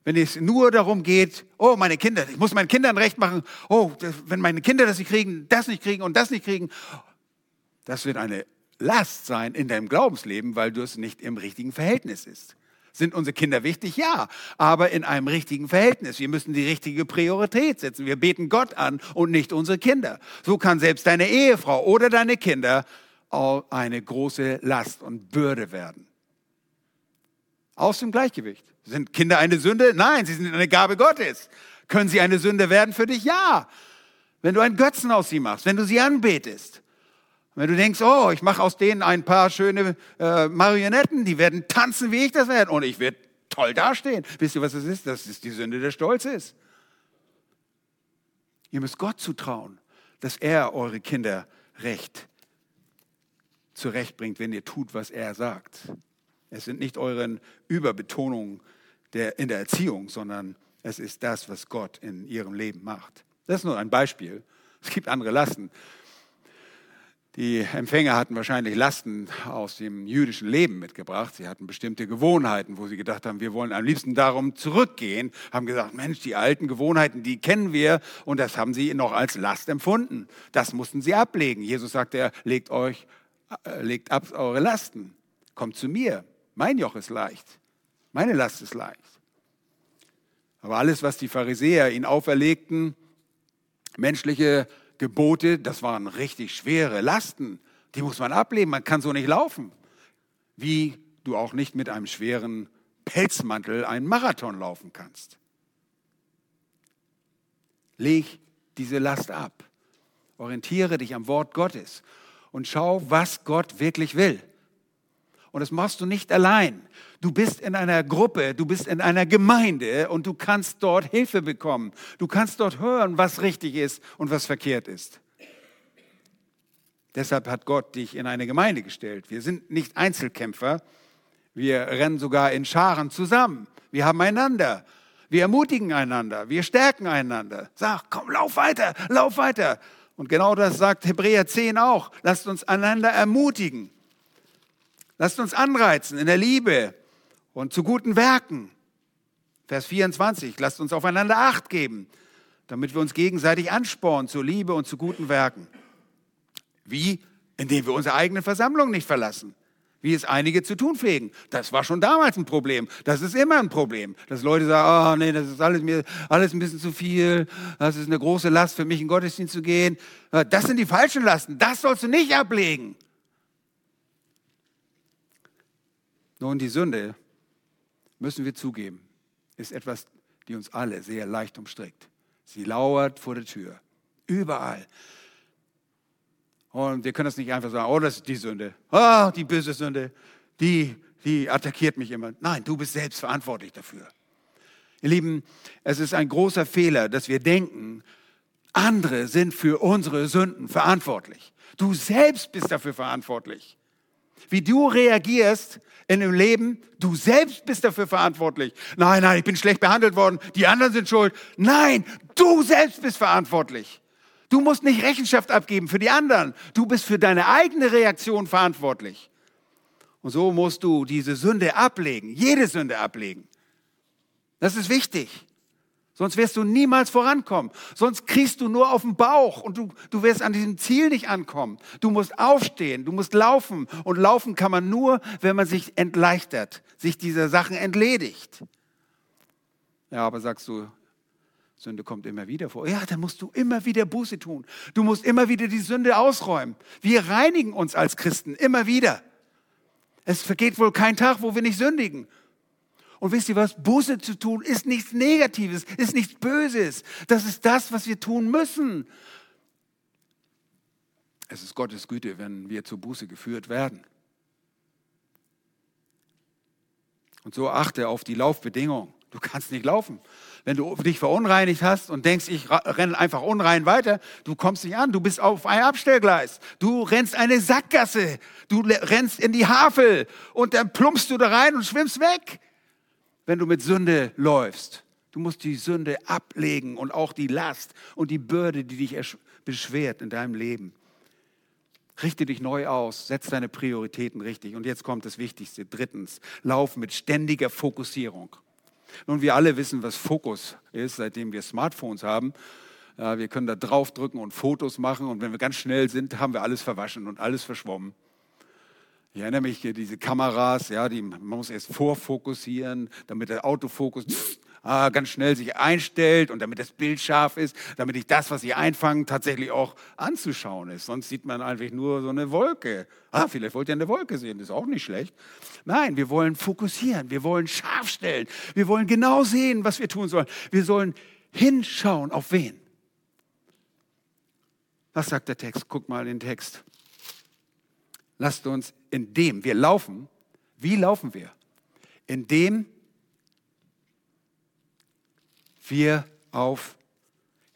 wenn es nur darum geht, oh, meine Kinder, ich muss meinen Kindern recht machen, oh, wenn meine Kinder das nicht kriegen, das nicht kriegen und das nicht kriegen, das wird eine Last sein in deinem Glaubensleben, weil du es nicht im richtigen Verhältnis ist. Sind unsere Kinder wichtig? Ja, aber in einem richtigen Verhältnis. Wir müssen die richtige Priorität setzen. Wir beten Gott an und nicht unsere Kinder. So kann selbst deine Ehefrau oder deine Kinder eine große Last und Bürde werden aus dem Gleichgewicht. Sind Kinder eine Sünde? Nein, sie sind eine Gabe Gottes. Können sie eine Sünde werden für dich? Ja. Wenn du einen Götzen aus sie machst, wenn du sie anbetest, wenn du denkst, oh, ich mache aus denen ein paar schöne äh, Marionetten, die werden tanzen, wie ich das werde, und ich werde toll dastehen. Wisst ihr, was das ist? Das ist die Sünde der Stolzes. Ihr müsst Gott zutrauen, dass er eure Kinder recht zurechtbringt, wenn ihr tut, was er sagt. Es sind nicht euren Überbetonungen der, in der Erziehung, sondern es ist das, was Gott in ihrem Leben macht. Das ist nur ein Beispiel. Es gibt andere Lasten. Die Empfänger hatten wahrscheinlich Lasten aus dem jüdischen Leben mitgebracht. Sie hatten bestimmte Gewohnheiten, wo sie gedacht haben, wir wollen am liebsten darum zurückgehen. Haben gesagt, Mensch, die alten Gewohnheiten, die kennen wir und das haben sie noch als Last empfunden. Das mussten sie ablegen. Jesus sagte, legt euch, äh, legt ab eure Lasten. Kommt zu mir. Mein Joch ist leicht. Meine Last ist leicht. Aber alles, was die Pharisäer ihnen auferlegten, menschliche Gebote, das waren richtig schwere Lasten. Die muss man ablehnen. Man kann so nicht laufen. wie du auch nicht mit einem schweren Pelzmantel einen Marathon laufen kannst. Leg diese Last ab. Orientiere dich am Wort Gottes und schau, was Gott wirklich will. Und das machst du nicht allein. Du bist in einer Gruppe, du bist in einer Gemeinde und du kannst dort Hilfe bekommen. Du kannst dort hören, was richtig ist und was verkehrt ist. Deshalb hat Gott dich in eine Gemeinde gestellt. Wir sind nicht Einzelkämpfer. Wir rennen sogar in Scharen zusammen. Wir haben einander. Wir ermutigen einander. Wir stärken einander. Sag, komm, lauf weiter, lauf weiter. Und genau das sagt Hebräer 10 auch. Lasst uns einander ermutigen. Lasst uns anreizen in der Liebe und zu guten Werken. Vers 24, lasst uns aufeinander Acht geben, damit wir uns gegenseitig anspornen zur Liebe und zu guten Werken. Wie? Indem wir unsere eigene Versammlung nicht verlassen, wie es einige zu tun pflegen. Das war schon damals ein Problem. Das ist immer ein Problem, dass Leute sagen, oh nee, das ist alles mir alles ein bisschen zu viel. Das ist eine große Last für mich in Gottesdienst zu gehen. Das sind die falschen Lasten. Das sollst du nicht ablegen. Nun, die Sünde, müssen wir zugeben, ist etwas, die uns alle sehr leicht umstrickt. Sie lauert vor der Tür, überall. Und wir können das nicht einfach sagen, oh, das ist die Sünde, oh, die böse Sünde, die, die attackiert mich immer. Nein, du bist selbst verantwortlich dafür. Ihr Lieben, es ist ein großer Fehler, dass wir denken, andere sind für unsere Sünden verantwortlich. Du selbst bist dafür verantwortlich. Wie du reagierst in dem Leben, du selbst bist dafür verantwortlich. Nein, nein, ich bin schlecht behandelt worden, die anderen sind schuld. Nein, du selbst bist verantwortlich. Du musst nicht Rechenschaft abgeben für die anderen. Du bist für deine eigene Reaktion verantwortlich. Und so musst du diese Sünde ablegen, jede Sünde ablegen. Das ist wichtig. Sonst wirst du niemals vorankommen. Sonst kriegst du nur auf den Bauch und du, du wirst an diesem Ziel nicht ankommen. Du musst aufstehen, du musst laufen. Und laufen kann man nur, wenn man sich entleichtert, sich dieser Sachen entledigt. Ja, aber sagst du, Sünde kommt immer wieder vor. Ja, dann musst du immer wieder Buße tun. Du musst immer wieder die Sünde ausräumen. Wir reinigen uns als Christen immer wieder. Es vergeht wohl kein Tag, wo wir nicht sündigen. Und wisst ihr was? Buße zu tun ist nichts Negatives, ist nichts Böses. Das ist das, was wir tun müssen. Es ist Gottes Güte, wenn wir zur Buße geführt werden. Und so achte auf die Laufbedingungen. Du kannst nicht laufen. Wenn du dich verunreinigt hast und denkst, ich renne einfach unrein weiter, du kommst nicht an. Du bist auf einem Abstellgleis. Du rennst eine Sackgasse. Du rennst in die Havel und dann plumpst du da rein und schwimmst weg wenn du mit Sünde läufst. Du musst die Sünde ablegen und auch die Last und die Bürde, die dich beschwert in deinem Leben. Richte dich neu aus, setz deine Prioritäten richtig. Und jetzt kommt das Wichtigste. Drittens, lauf mit ständiger Fokussierung. Nun, wir alle wissen, was Fokus ist, seitdem wir Smartphones haben. Wir können da draufdrücken und Fotos machen. Und wenn wir ganz schnell sind, haben wir alles verwaschen und alles verschwommen. Ich erinnere mich, diese Kameras, ja, die, man muss erst vorfokussieren, damit der Autofokus ah, ganz schnell sich einstellt und damit das Bild scharf ist, damit ich das, was sie einfangen, tatsächlich auch anzuschauen ist. Sonst sieht man einfach nur so eine Wolke. Ah, vielleicht wollt ihr eine Wolke sehen, das ist auch nicht schlecht. Nein, wir wollen fokussieren, wir wollen scharf stellen, wir wollen genau sehen, was wir tun sollen. Wir sollen hinschauen auf wen. Was sagt der Text? Guck mal in den Text. Lasst uns indem wir laufen, wie laufen wir? Indem wir auf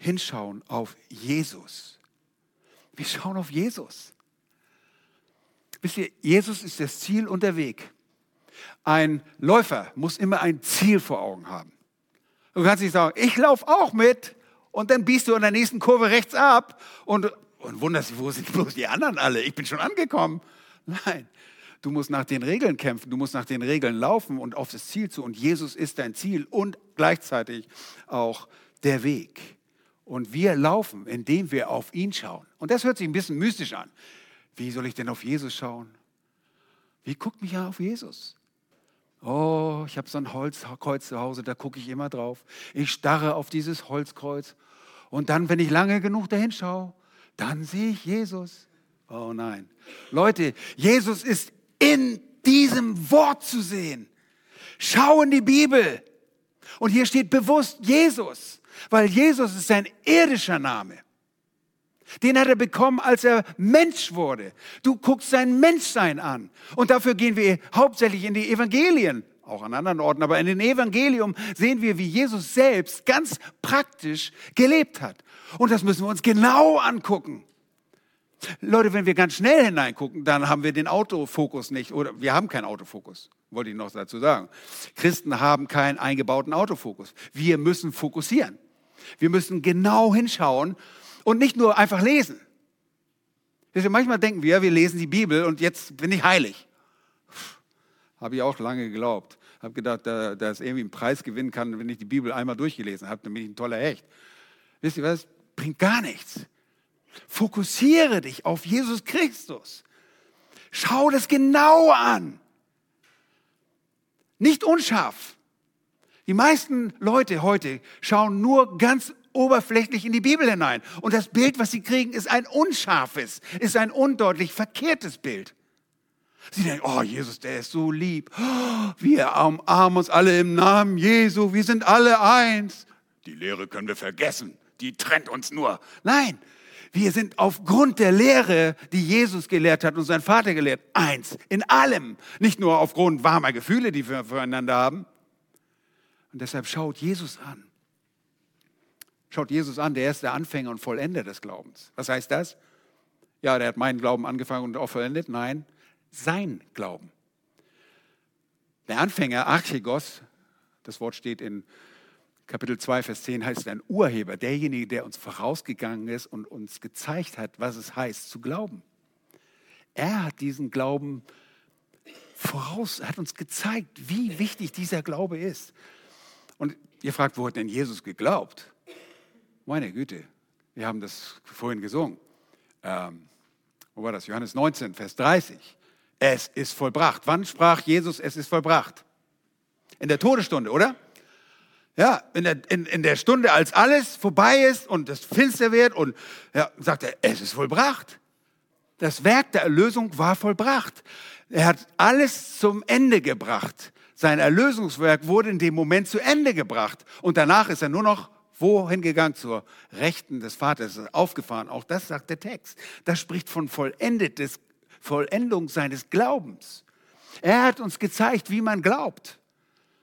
hinschauen auf Jesus. Wir schauen auf Jesus. Wisst ihr, Jesus ist das Ziel und der Weg. Ein Läufer muss immer ein Ziel vor Augen haben. Du kannst nicht sagen, ich laufe auch mit und dann biegst du in der nächsten Kurve rechts ab und, und wunderst, wo sind bloß die anderen alle? Ich bin schon angekommen. Nein, du musst nach den Regeln kämpfen, du musst nach den Regeln laufen und auf das Ziel zu. Und Jesus ist dein Ziel und gleichzeitig auch der Weg. Und wir laufen, indem wir auf ihn schauen. Und das hört sich ein bisschen mystisch an. Wie soll ich denn auf Jesus schauen? Wie guckt mich ja auf Jesus? Oh, ich habe so ein Holzkreuz zu Hause, da gucke ich immer drauf. Ich starre auf dieses Holzkreuz. Und dann, wenn ich lange genug dahin schaue, dann sehe ich Jesus. Oh nein. Leute, Jesus ist in diesem Wort zu sehen. Schau in die Bibel. Und hier steht bewusst Jesus, weil Jesus ist sein irdischer Name. Den hat er bekommen, als er Mensch wurde. Du guckst sein Menschsein an. Und dafür gehen wir hauptsächlich in die Evangelien, auch an anderen Orten, aber in den Evangelium sehen wir, wie Jesus selbst ganz praktisch gelebt hat. Und das müssen wir uns genau angucken. Leute, wenn wir ganz schnell hineingucken, dann haben wir den Autofokus nicht. Oder wir haben keinen Autofokus, wollte ich noch dazu sagen. Christen haben keinen eingebauten Autofokus. Wir müssen fokussieren. Wir müssen genau hinschauen und nicht nur einfach lesen. Manchmal denken wir, wir lesen die Bibel und jetzt bin ich heilig. Habe ich auch lange geglaubt. Habe gedacht, dass irgendwie einen Preis gewinnen kann, wenn ich die Bibel einmal durchgelesen habe, dann bin ich ein toller Hecht. Wisst ihr was? Bringt gar nichts. Fokussiere dich auf Jesus Christus. Schau das genau an. Nicht unscharf. Die meisten Leute heute schauen nur ganz oberflächlich in die Bibel hinein. Und das Bild, was sie kriegen, ist ein unscharfes, ist ein undeutlich verkehrtes Bild. Sie denken, oh Jesus, der ist so lieb. Wir umarmen uns alle im Namen Jesu. Wir sind alle eins. Die Lehre können wir vergessen. Die trennt uns nur. Nein, wir sind aufgrund der Lehre, die Jesus gelehrt hat und sein Vater gelehrt, eins. In allem. Nicht nur aufgrund warmer Gefühle, die wir füreinander haben. Und deshalb schaut Jesus an. Schaut Jesus an, der ist der Anfänger und Vollender des Glaubens. Was heißt das? Ja, der hat meinen Glauben angefangen und auch vollendet. Nein, sein Glauben. Der Anfänger, Archegos, das Wort steht in Kapitel 2, Vers 10, heißt ein Urheber, derjenige, der uns vorausgegangen ist und uns gezeigt hat, was es heißt zu glauben. Er hat diesen Glauben voraus, hat uns gezeigt, wie wichtig dieser Glaube ist. Und ihr fragt, wo hat denn Jesus geglaubt? Meine Güte, wir haben das vorhin gesungen. Ähm, wo war das? Johannes 19, Vers 30. Es ist vollbracht. Wann sprach Jesus, es ist vollbracht? In der Todesstunde, oder? Ja, in der, in, in der Stunde, als alles vorbei ist und es finster wird und ja, sagt er, es ist vollbracht. Das Werk der Erlösung war vollbracht. Er hat alles zum Ende gebracht. Sein Erlösungswerk wurde in dem Moment zu Ende gebracht. Und danach ist er nur noch Wohin gegangen? Zur Rechten des Vaters, aufgefahren. Auch das sagt der Text. Das spricht von vollendetes, Vollendung seines Glaubens. Er hat uns gezeigt, wie man glaubt.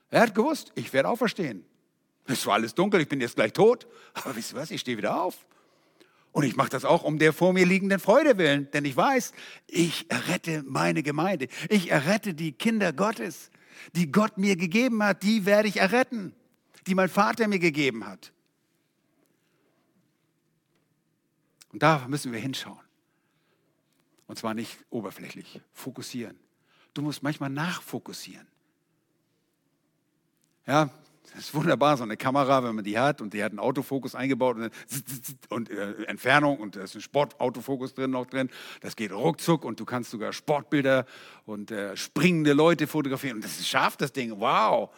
Er hat gewusst, ich werde auferstehen. Es war alles dunkel, ich bin jetzt gleich tot. Aber wisst ihr was, ich stehe wieder auf. Und ich mache das auch um der vor mir liegenden Freude willen, denn ich weiß, ich errette meine Gemeinde. Ich errette die Kinder Gottes, die Gott mir gegeben hat, die werde ich erretten, die mein Vater mir gegeben hat. Und da müssen wir hinschauen. Und zwar nicht oberflächlich, fokussieren. Du musst manchmal nachfokussieren. Ja, das ist wunderbar, so eine Kamera, wenn man die hat und die hat einen Autofokus eingebaut und, und äh, Entfernung und da ist ein Sportautofokus drin noch drin. Das geht ruckzuck und du kannst sogar Sportbilder und äh, springende Leute fotografieren und das ist scharf, das Ding. Wow.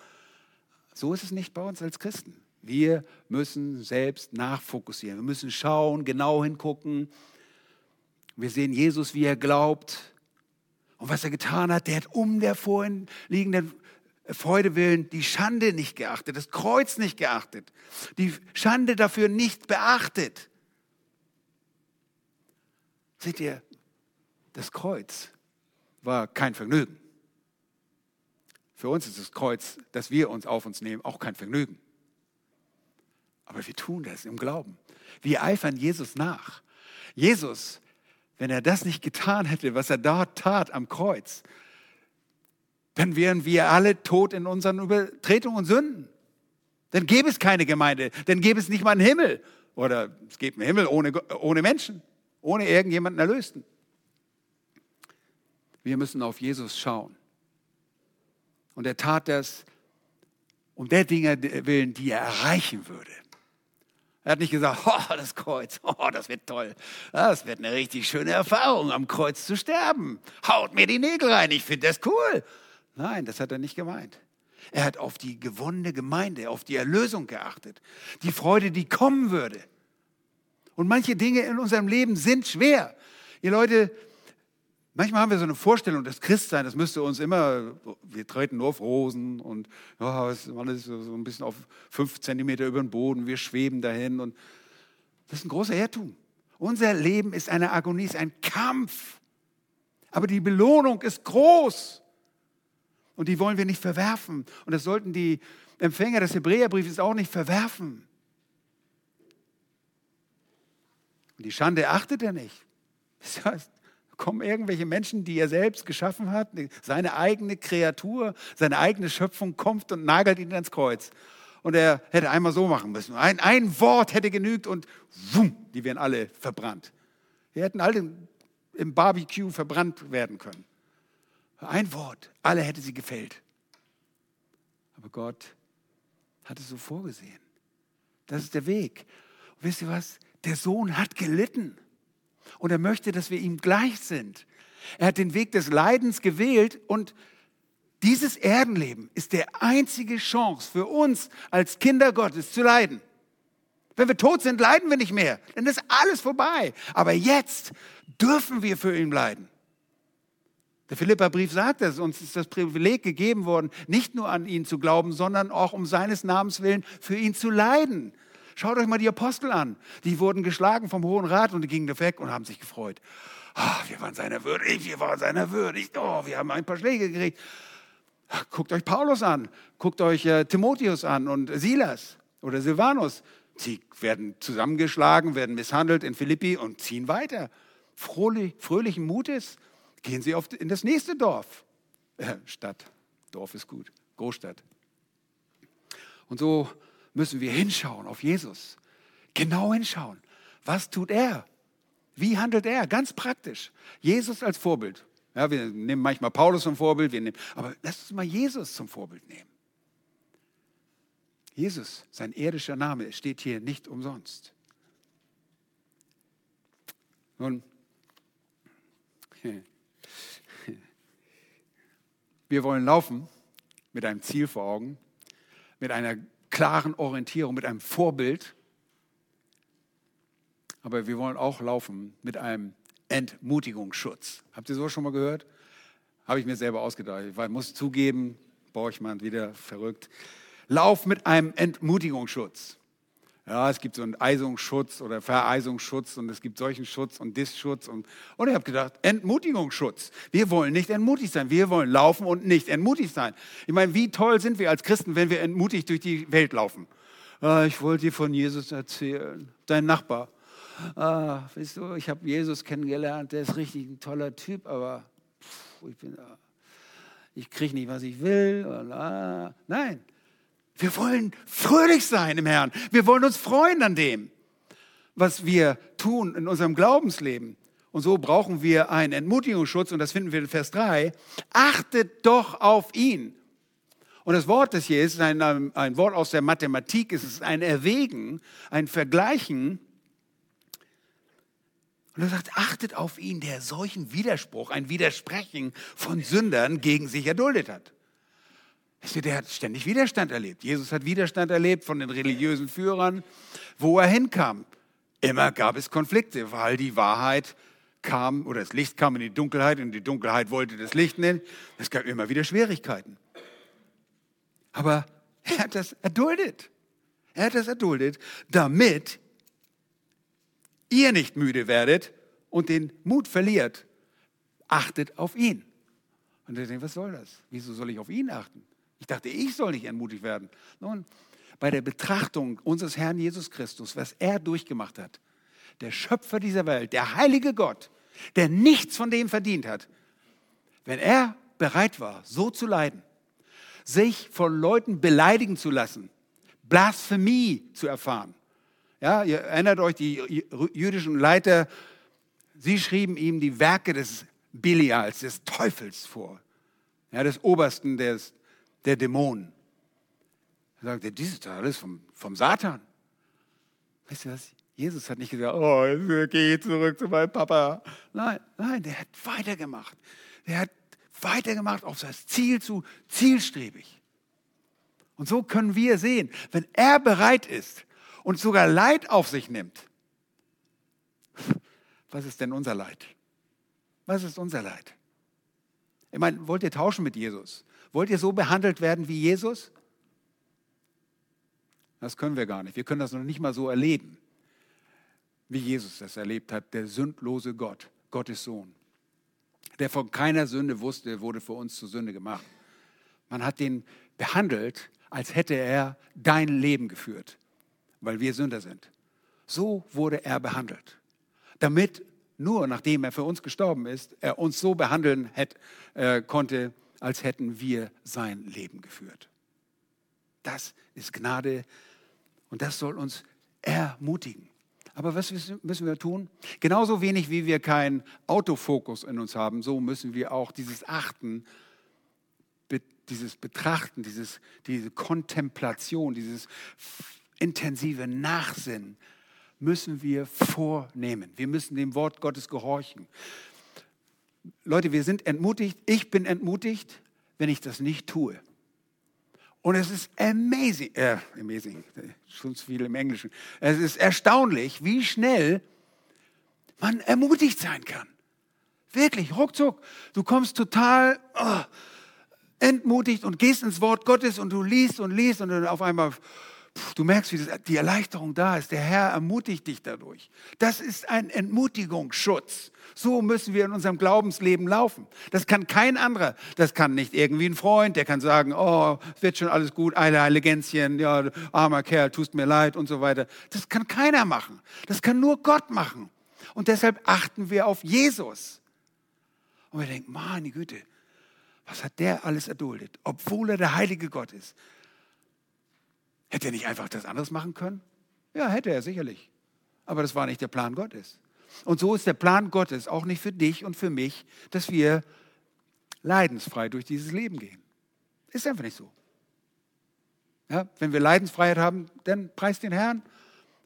So ist es nicht bei uns als Christen. Wir müssen selbst nachfokussieren. Wir müssen schauen, genau hingucken. Wir sehen Jesus, wie er glaubt. Und was er getan hat, der hat um der vorhin liegenden Freude willen die Schande nicht geachtet, das Kreuz nicht geachtet, die Schande dafür nicht beachtet. Seht ihr, das Kreuz war kein Vergnügen. Für uns ist das Kreuz, das wir uns auf uns nehmen, auch kein Vergnügen. Aber wir tun das im Glauben. Wir eifern Jesus nach. Jesus, wenn er das nicht getan hätte, was er dort tat am Kreuz, dann wären wir alle tot in unseren Übertretungen und Sünden. Dann gäbe es keine Gemeinde, dann gäbe es nicht mal einen Himmel. Oder es gäbe einen Himmel ohne, ohne Menschen, ohne irgendjemanden Erlösten. Wir müssen auf Jesus schauen. Und er tat das um der Dinge willen, die er erreichen würde. Er hat nicht gesagt, oh, das Kreuz, oh, das wird toll. Das wird eine richtig schöne Erfahrung, am Kreuz zu sterben. Haut mir die Nägel rein, ich finde das cool. Nein, das hat er nicht gemeint. Er hat auf die gewonnene Gemeinde, auf die Erlösung geachtet. Die Freude, die kommen würde. Und manche Dinge in unserem Leben sind schwer. Ihr Leute, Manchmal haben wir so eine Vorstellung, das Christsein, das müsste uns immer, wir treten nur auf Rosen und ja, man ist so ein bisschen auf fünf Zentimeter über den Boden, wir schweben dahin und das ist ein großer Irrtum. Unser Leben ist eine Agonie, ist ein Kampf. Aber die Belohnung ist groß. Und die wollen wir nicht verwerfen. Und das sollten die Empfänger des Hebräerbriefes auch nicht verwerfen. Und die Schande achtet er nicht. Das heißt, kommen irgendwelche Menschen, die er selbst geschaffen hat, seine eigene Kreatur, seine eigene Schöpfung kommt und nagelt ihn ans Kreuz. Und er hätte einmal so machen müssen. Ein, ein Wort hätte genügt und wumm, die wären alle verbrannt. Wir hätten alle im Barbecue verbrannt werden können. Ein Wort, alle hätte sie gefällt. Aber Gott hat es so vorgesehen. Das ist der Weg. Und wisst ihr was? Der Sohn hat gelitten. Und er möchte, dass wir ihm gleich sind. Er hat den Weg des Leidens gewählt und dieses Erdenleben ist der einzige Chance für uns als Kinder Gottes zu leiden. Wenn wir tot sind, leiden wir nicht mehr. Dann ist alles vorbei. Aber jetzt dürfen wir für ihn leiden. Der Philipperbrief sagt es, uns ist das Privileg gegeben worden, nicht nur an ihn zu glauben, sondern auch um seines Namens willen für ihn zu leiden. Schaut euch mal die Apostel an. Die wurden geschlagen vom Hohen Rat und gingen weg und haben sich gefreut. Oh, wir waren seiner würdig, wir waren seiner würdig. Oh, wir haben ein paar Schläge gekriegt. Guckt euch Paulus an, guckt euch äh, Timotheus an und Silas oder Silvanus. Sie werden zusammengeschlagen, werden misshandelt in Philippi und ziehen weiter. Fröhlich, fröhlichen Mutes gehen sie oft in das nächste Dorf. Äh, Stadt, Dorf ist gut, Großstadt. Und so müssen wir hinschauen auf Jesus. Genau hinschauen. Was tut er? Wie handelt er? Ganz praktisch. Jesus als Vorbild. Ja, wir nehmen manchmal Paulus zum Vorbild, wir nehmen, aber lass uns mal Jesus zum Vorbild nehmen. Jesus, sein irdischer Name, steht hier nicht umsonst. Nun, wir wollen laufen mit einem Ziel vor Augen, mit einer klaren Orientierung, mit einem Vorbild. Aber wir wollen auch laufen mit einem Entmutigungsschutz. Habt ihr sowas schon mal gehört? Habe ich mir selber ausgedacht. Ich muss zugeben, Borchmann wieder verrückt. Lauf mit einem Entmutigungsschutz. Ja, es gibt so einen Eisungsschutz oder Vereisungsschutz und es gibt solchen Schutz und Disschutz. Und, und ich habe gedacht, Entmutigungsschutz. Wir wollen nicht entmutigt sein. Wir wollen laufen und nicht entmutigt sein. Ich meine, wie toll sind wir als Christen, wenn wir entmutigt durch die Welt laufen? Ah, ich wollte dir von Jesus erzählen. Dein Nachbar. Ah, weißt du, ich habe Jesus kennengelernt. Der ist richtig ein toller Typ, aber pff, ich, ah, ich kriege nicht, was ich will. Ah, nein, wir wollen fröhlich sein im Herrn. Wir wollen uns freuen an dem, was wir tun in unserem Glaubensleben. Und so brauchen wir einen Entmutigungsschutz, und das finden wir in Vers 3. Achtet doch auf ihn. Und das Wort, das hier ist, ein, ein Wort aus der Mathematik, es ist ein Erwägen, ein Vergleichen. Und er sagt, achtet auf ihn, der solchen Widerspruch, ein Widersprechen von Sündern gegen sich erduldet hat. Der hat ständig Widerstand erlebt. Jesus hat Widerstand erlebt von den religiösen Führern, wo er hinkam. Immer gab es Konflikte, weil die Wahrheit kam oder das Licht kam in die Dunkelheit und die Dunkelheit wollte das Licht nennen. Es gab immer wieder Schwierigkeiten. Aber er hat das erduldet. Er hat das erduldet, damit ihr nicht müde werdet und den Mut verliert. Achtet auf ihn. Und ihr denkt, was soll das? Wieso soll ich auf ihn achten? Ich dachte, ich soll nicht entmutigt werden. Nun, bei der Betrachtung unseres Herrn Jesus Christus, was er durchgemacht hat, der Schöpfer dieser Welt, der heilige Gott, der nichts von dem verdient hat, wenn er bereit war, so zu leiden, sich von Leuten beleidigen zu lassen, Blasphemie zu erfahren. Ja, ihr erinnert euch, die jüdischen Leiter, sie schrieben ihm die Werke des Belials, des Teufels vor, ja, des Obersten des, der Dämonen. Er sagte, dies ist alles vom, vom Satan. Weißt du was? Jesus hat nicht gesagt, oh, ich zurück zu meinem Papa. Nein, nein, der hat weitergemacht. Der hat weitergemacht auf das Ziel zu, zielstrebig. Und so können wir sehen, wenn er bereit ist und sogar Leid auf sich nimmt, was ist denn unser Leid? Was ist unser Leid? Ich meine, wollt ihr tauschen mit Jesus? Wollt ihr so behandelt werden wie Jesus? Das können wir gar nicht. Wir können das noch nicht mal so erleben, wie Jesus das erlebt hat, der sündlose Gott, Gottes Sohn, der von keiner Sünde wusste, wurde für uns zur Sünde gemacht. Man hat den behandelt, als hätte er dein Leben geführt, weil wir Sünder sind. So wurde er behandelt, damit nur nachdem er für uns gestorben ist, er uns so behandeln hätte, äh, konnte, als hätten wir sein Leben geführt. Das ist Gnade und das soll uns ermutigen. Aber was müssen wir tun? Genauso wenig wie wir keinen Autofokus in uns haben, so müssen wir auch dieses Achten, dieses Betrachten, dieses, diese Kontemplation, dieses intensive Nachsinnen müssen wir vornehmen. Wir müssen dem Wort Gottes gehorchen. Leute, wir sind entmutigt. Ich bin entmutigt, wenn ich das nicht tue. Und es ist amazing, äh, amazing, schon zu viel im Englischen. Es ist erstaunlich, wie schnell man ermutigt sein kann. Wirklich, ruckzuck. Du kommst total oh, entmutigt und gehst ins Wort Gottes und du liest und liest und dann auf einmal du merkst, wie das, die Erleichterung da ist. Der Herr ermutigt dich dadurch. Das ist ein Entmutigungsschutz. So müssen wir in unserem Glaubensleben laufen. Das kann kein anderer. Das kann nicht irgendwie ein Freund, der kann sagen, oh, es wird schon alles gut, eile, eile Gänschen, ja, armer Kerl, tust mir leid und so weiter. Das kann keiner machen. Das kann nur Gott machen. Und deshalb achten wir auf Jesus. Und wir denken, meine Güte, was hat der alles erduldet, obwohl er der heilige Gott ist. Hätte er nicht einfach das anderes machen können? Ja, hätte er sicherlich. Aber das war nicht der Plan Gottes. Und so ist der Plan Gottes auch nicht für dich und für mich, dass wir leidensfrei durch dieses Leben gehen. Ist einfach nicht so. Ja, wenn wir Leidensfreiheit haben, dann preist den Herrn.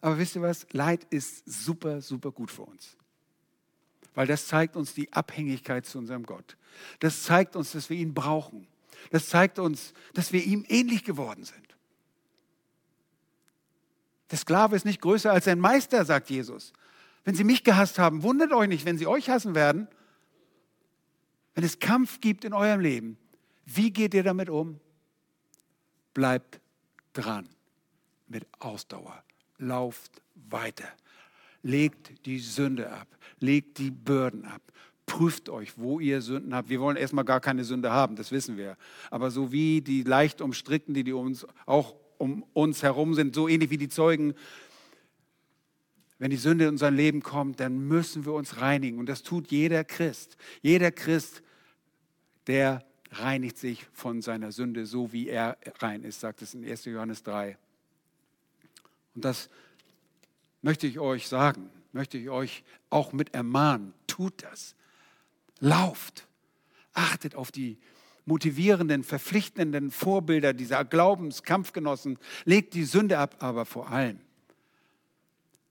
Aber wisst ihr was? Leid ist super, super gut für uns. Weil das zeigt uns die Abhängigkeit zu unserem Gott. Das zeigt uns, dass wir ihn brauchen. Das zeigt uns, dass wir ihm ähnlich geworden sind. Der Sklave ist nicht größer als sein Meister, sagt Jesus. Wenn sie mich gehasst haben, wundert euch nicht, wenn sie euch hassen werden. Wenn es Kampf gibt in eurem Leben, wie geht ihr damit um? Bleibt dran mit Ausdauer. Lauft weiter. Legt die Sünde ab. Legt die Bürden ab. Prüft euch, wo ihr Sünden habt. Wir wollen erstmal gar keine Sünde haben, das wissen wir. Aber so wie die leicht umstrickten, die, die uns auch um uns herum sind, so ähnlich wie die Zeugen. Wenn die Sünde in unser Leben kommt, dann müssen wir uns reinigen. Und das tut jeder Christ. Jeder Christ, der reinigt sich von seiner Sünde, so wie er rein ist, sagt es in 1. Johannes 3. Und das möchte ich euch sagen, möchte ich euch auch mit ermahnen. Tut das. Lauft. Achtet auf die motivierenden, verpflichtenden Vorbilder dieser Glaubenskampfgenossen. Legt die Sünde ab, aber vor allem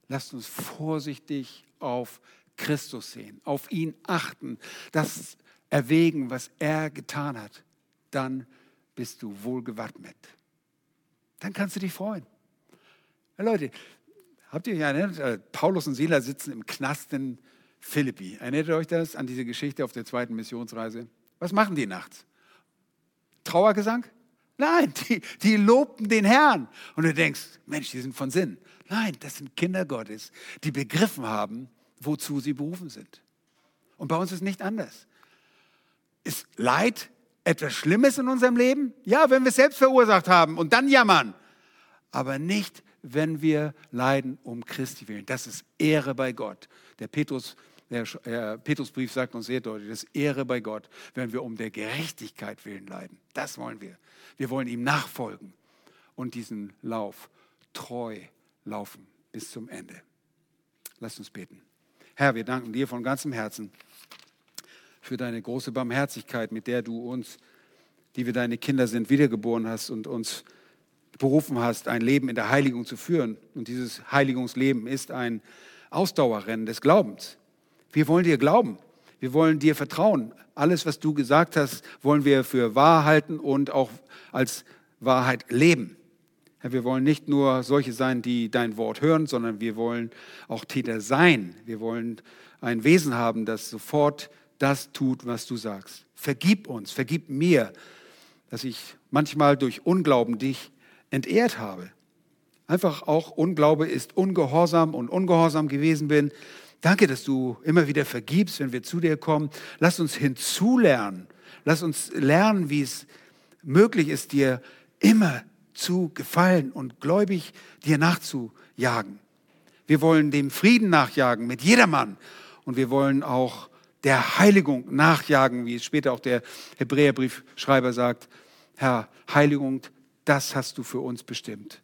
lasst uns vorsichtig auf Christus sehen, auf ihn achten, das erwägen, was er getan hat. Dann bist du wohl gewappnet. Dann kannst du dich freuen. Ja, Leute, habt ihr euch erinnert, äh, Paulus und Sila sitzen im Knast in Philippi. Erinnert ihr euch das an diese Geschichte auf der zweiten Missionsreise? Was machen die nachts? Trauergesang? Nein, die, die lobten den Herrn. Und du denkst, Mensch, die sind von Sinn. Nein, das sind Kinder Gottes, die begriffen haben, wozu sie berufen sind. Und bei uns ist nicht anders. Ist Leid etwas Schlimmes in unserem Leben? Ja, wenn wir es selbst verursacht haben und dann jammern. Aber nicht, wenn wir leiden um Christi willen. Das ist Ehre bei Gott. Der Petrus der Petrusbrief sagt uns sehr deutlich, das ist Ehre bei Gott, wenn wir um der Gerechtigkeit willen leiden. Das wollen wir. Wir wollen ihm nachfolgen und diesen Lauf treu laufen bis zum Ende. Lass uns beten. Herr, wir danken dir von ganzem Herzen für deine große Barmherzigkeit, mit der du uns, die wir deine Kinder sind, wiedergeboren hast und uns berufen hast, ein Leben in der Heiligung zu führen. Und dieses Heiligungsleben ist ein Ausdauerrennen des Glaubens. Wir wollen dir glauben. Wir wollen dir vertrauen. Alles, was du gesagt hast, wollen wir für wahr halten und auch als Wahrheit leben. Wir wollen nicht nur solche sein, die dein Wort hören, sondern wir wollen auch Täter sein. Wir wollen ein Wesen haben, das sofort das tut, was du sagst. Vergib uns, vergib mir, dass ich manchmal durch Unglauben dich entehrt habe. Einfach auch Unglaube ist ungehorsam und ungehorsam gewesen bin. Danke, dass du immer wieder vergibst, wenn wir zu dir kommen. Lass uns hinzulernen. Lass uns lernen, wie es möglich ist, dir immer zu gefallen und gläubig dir nachzujagen. Wir wollen dem Frieden nachjagen mit jedermann und wir wollen auch der Heiligung nachjagen, wie es später auch der Hebräerbriefschreiber sagt. Herr, Heiligung, das hast du für uns bestimmt.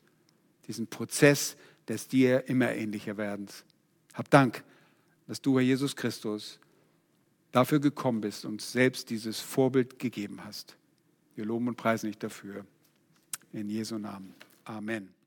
Diesen Prozess des dir immer ähnlicher Werdens. Hab Dank, dass du, Herr Jesus Christus, dafür gekommen bist und selbst dieses Vorbild gegeben hast. Wir loben und preisen dich dafür. In Jesu Namen. Amen.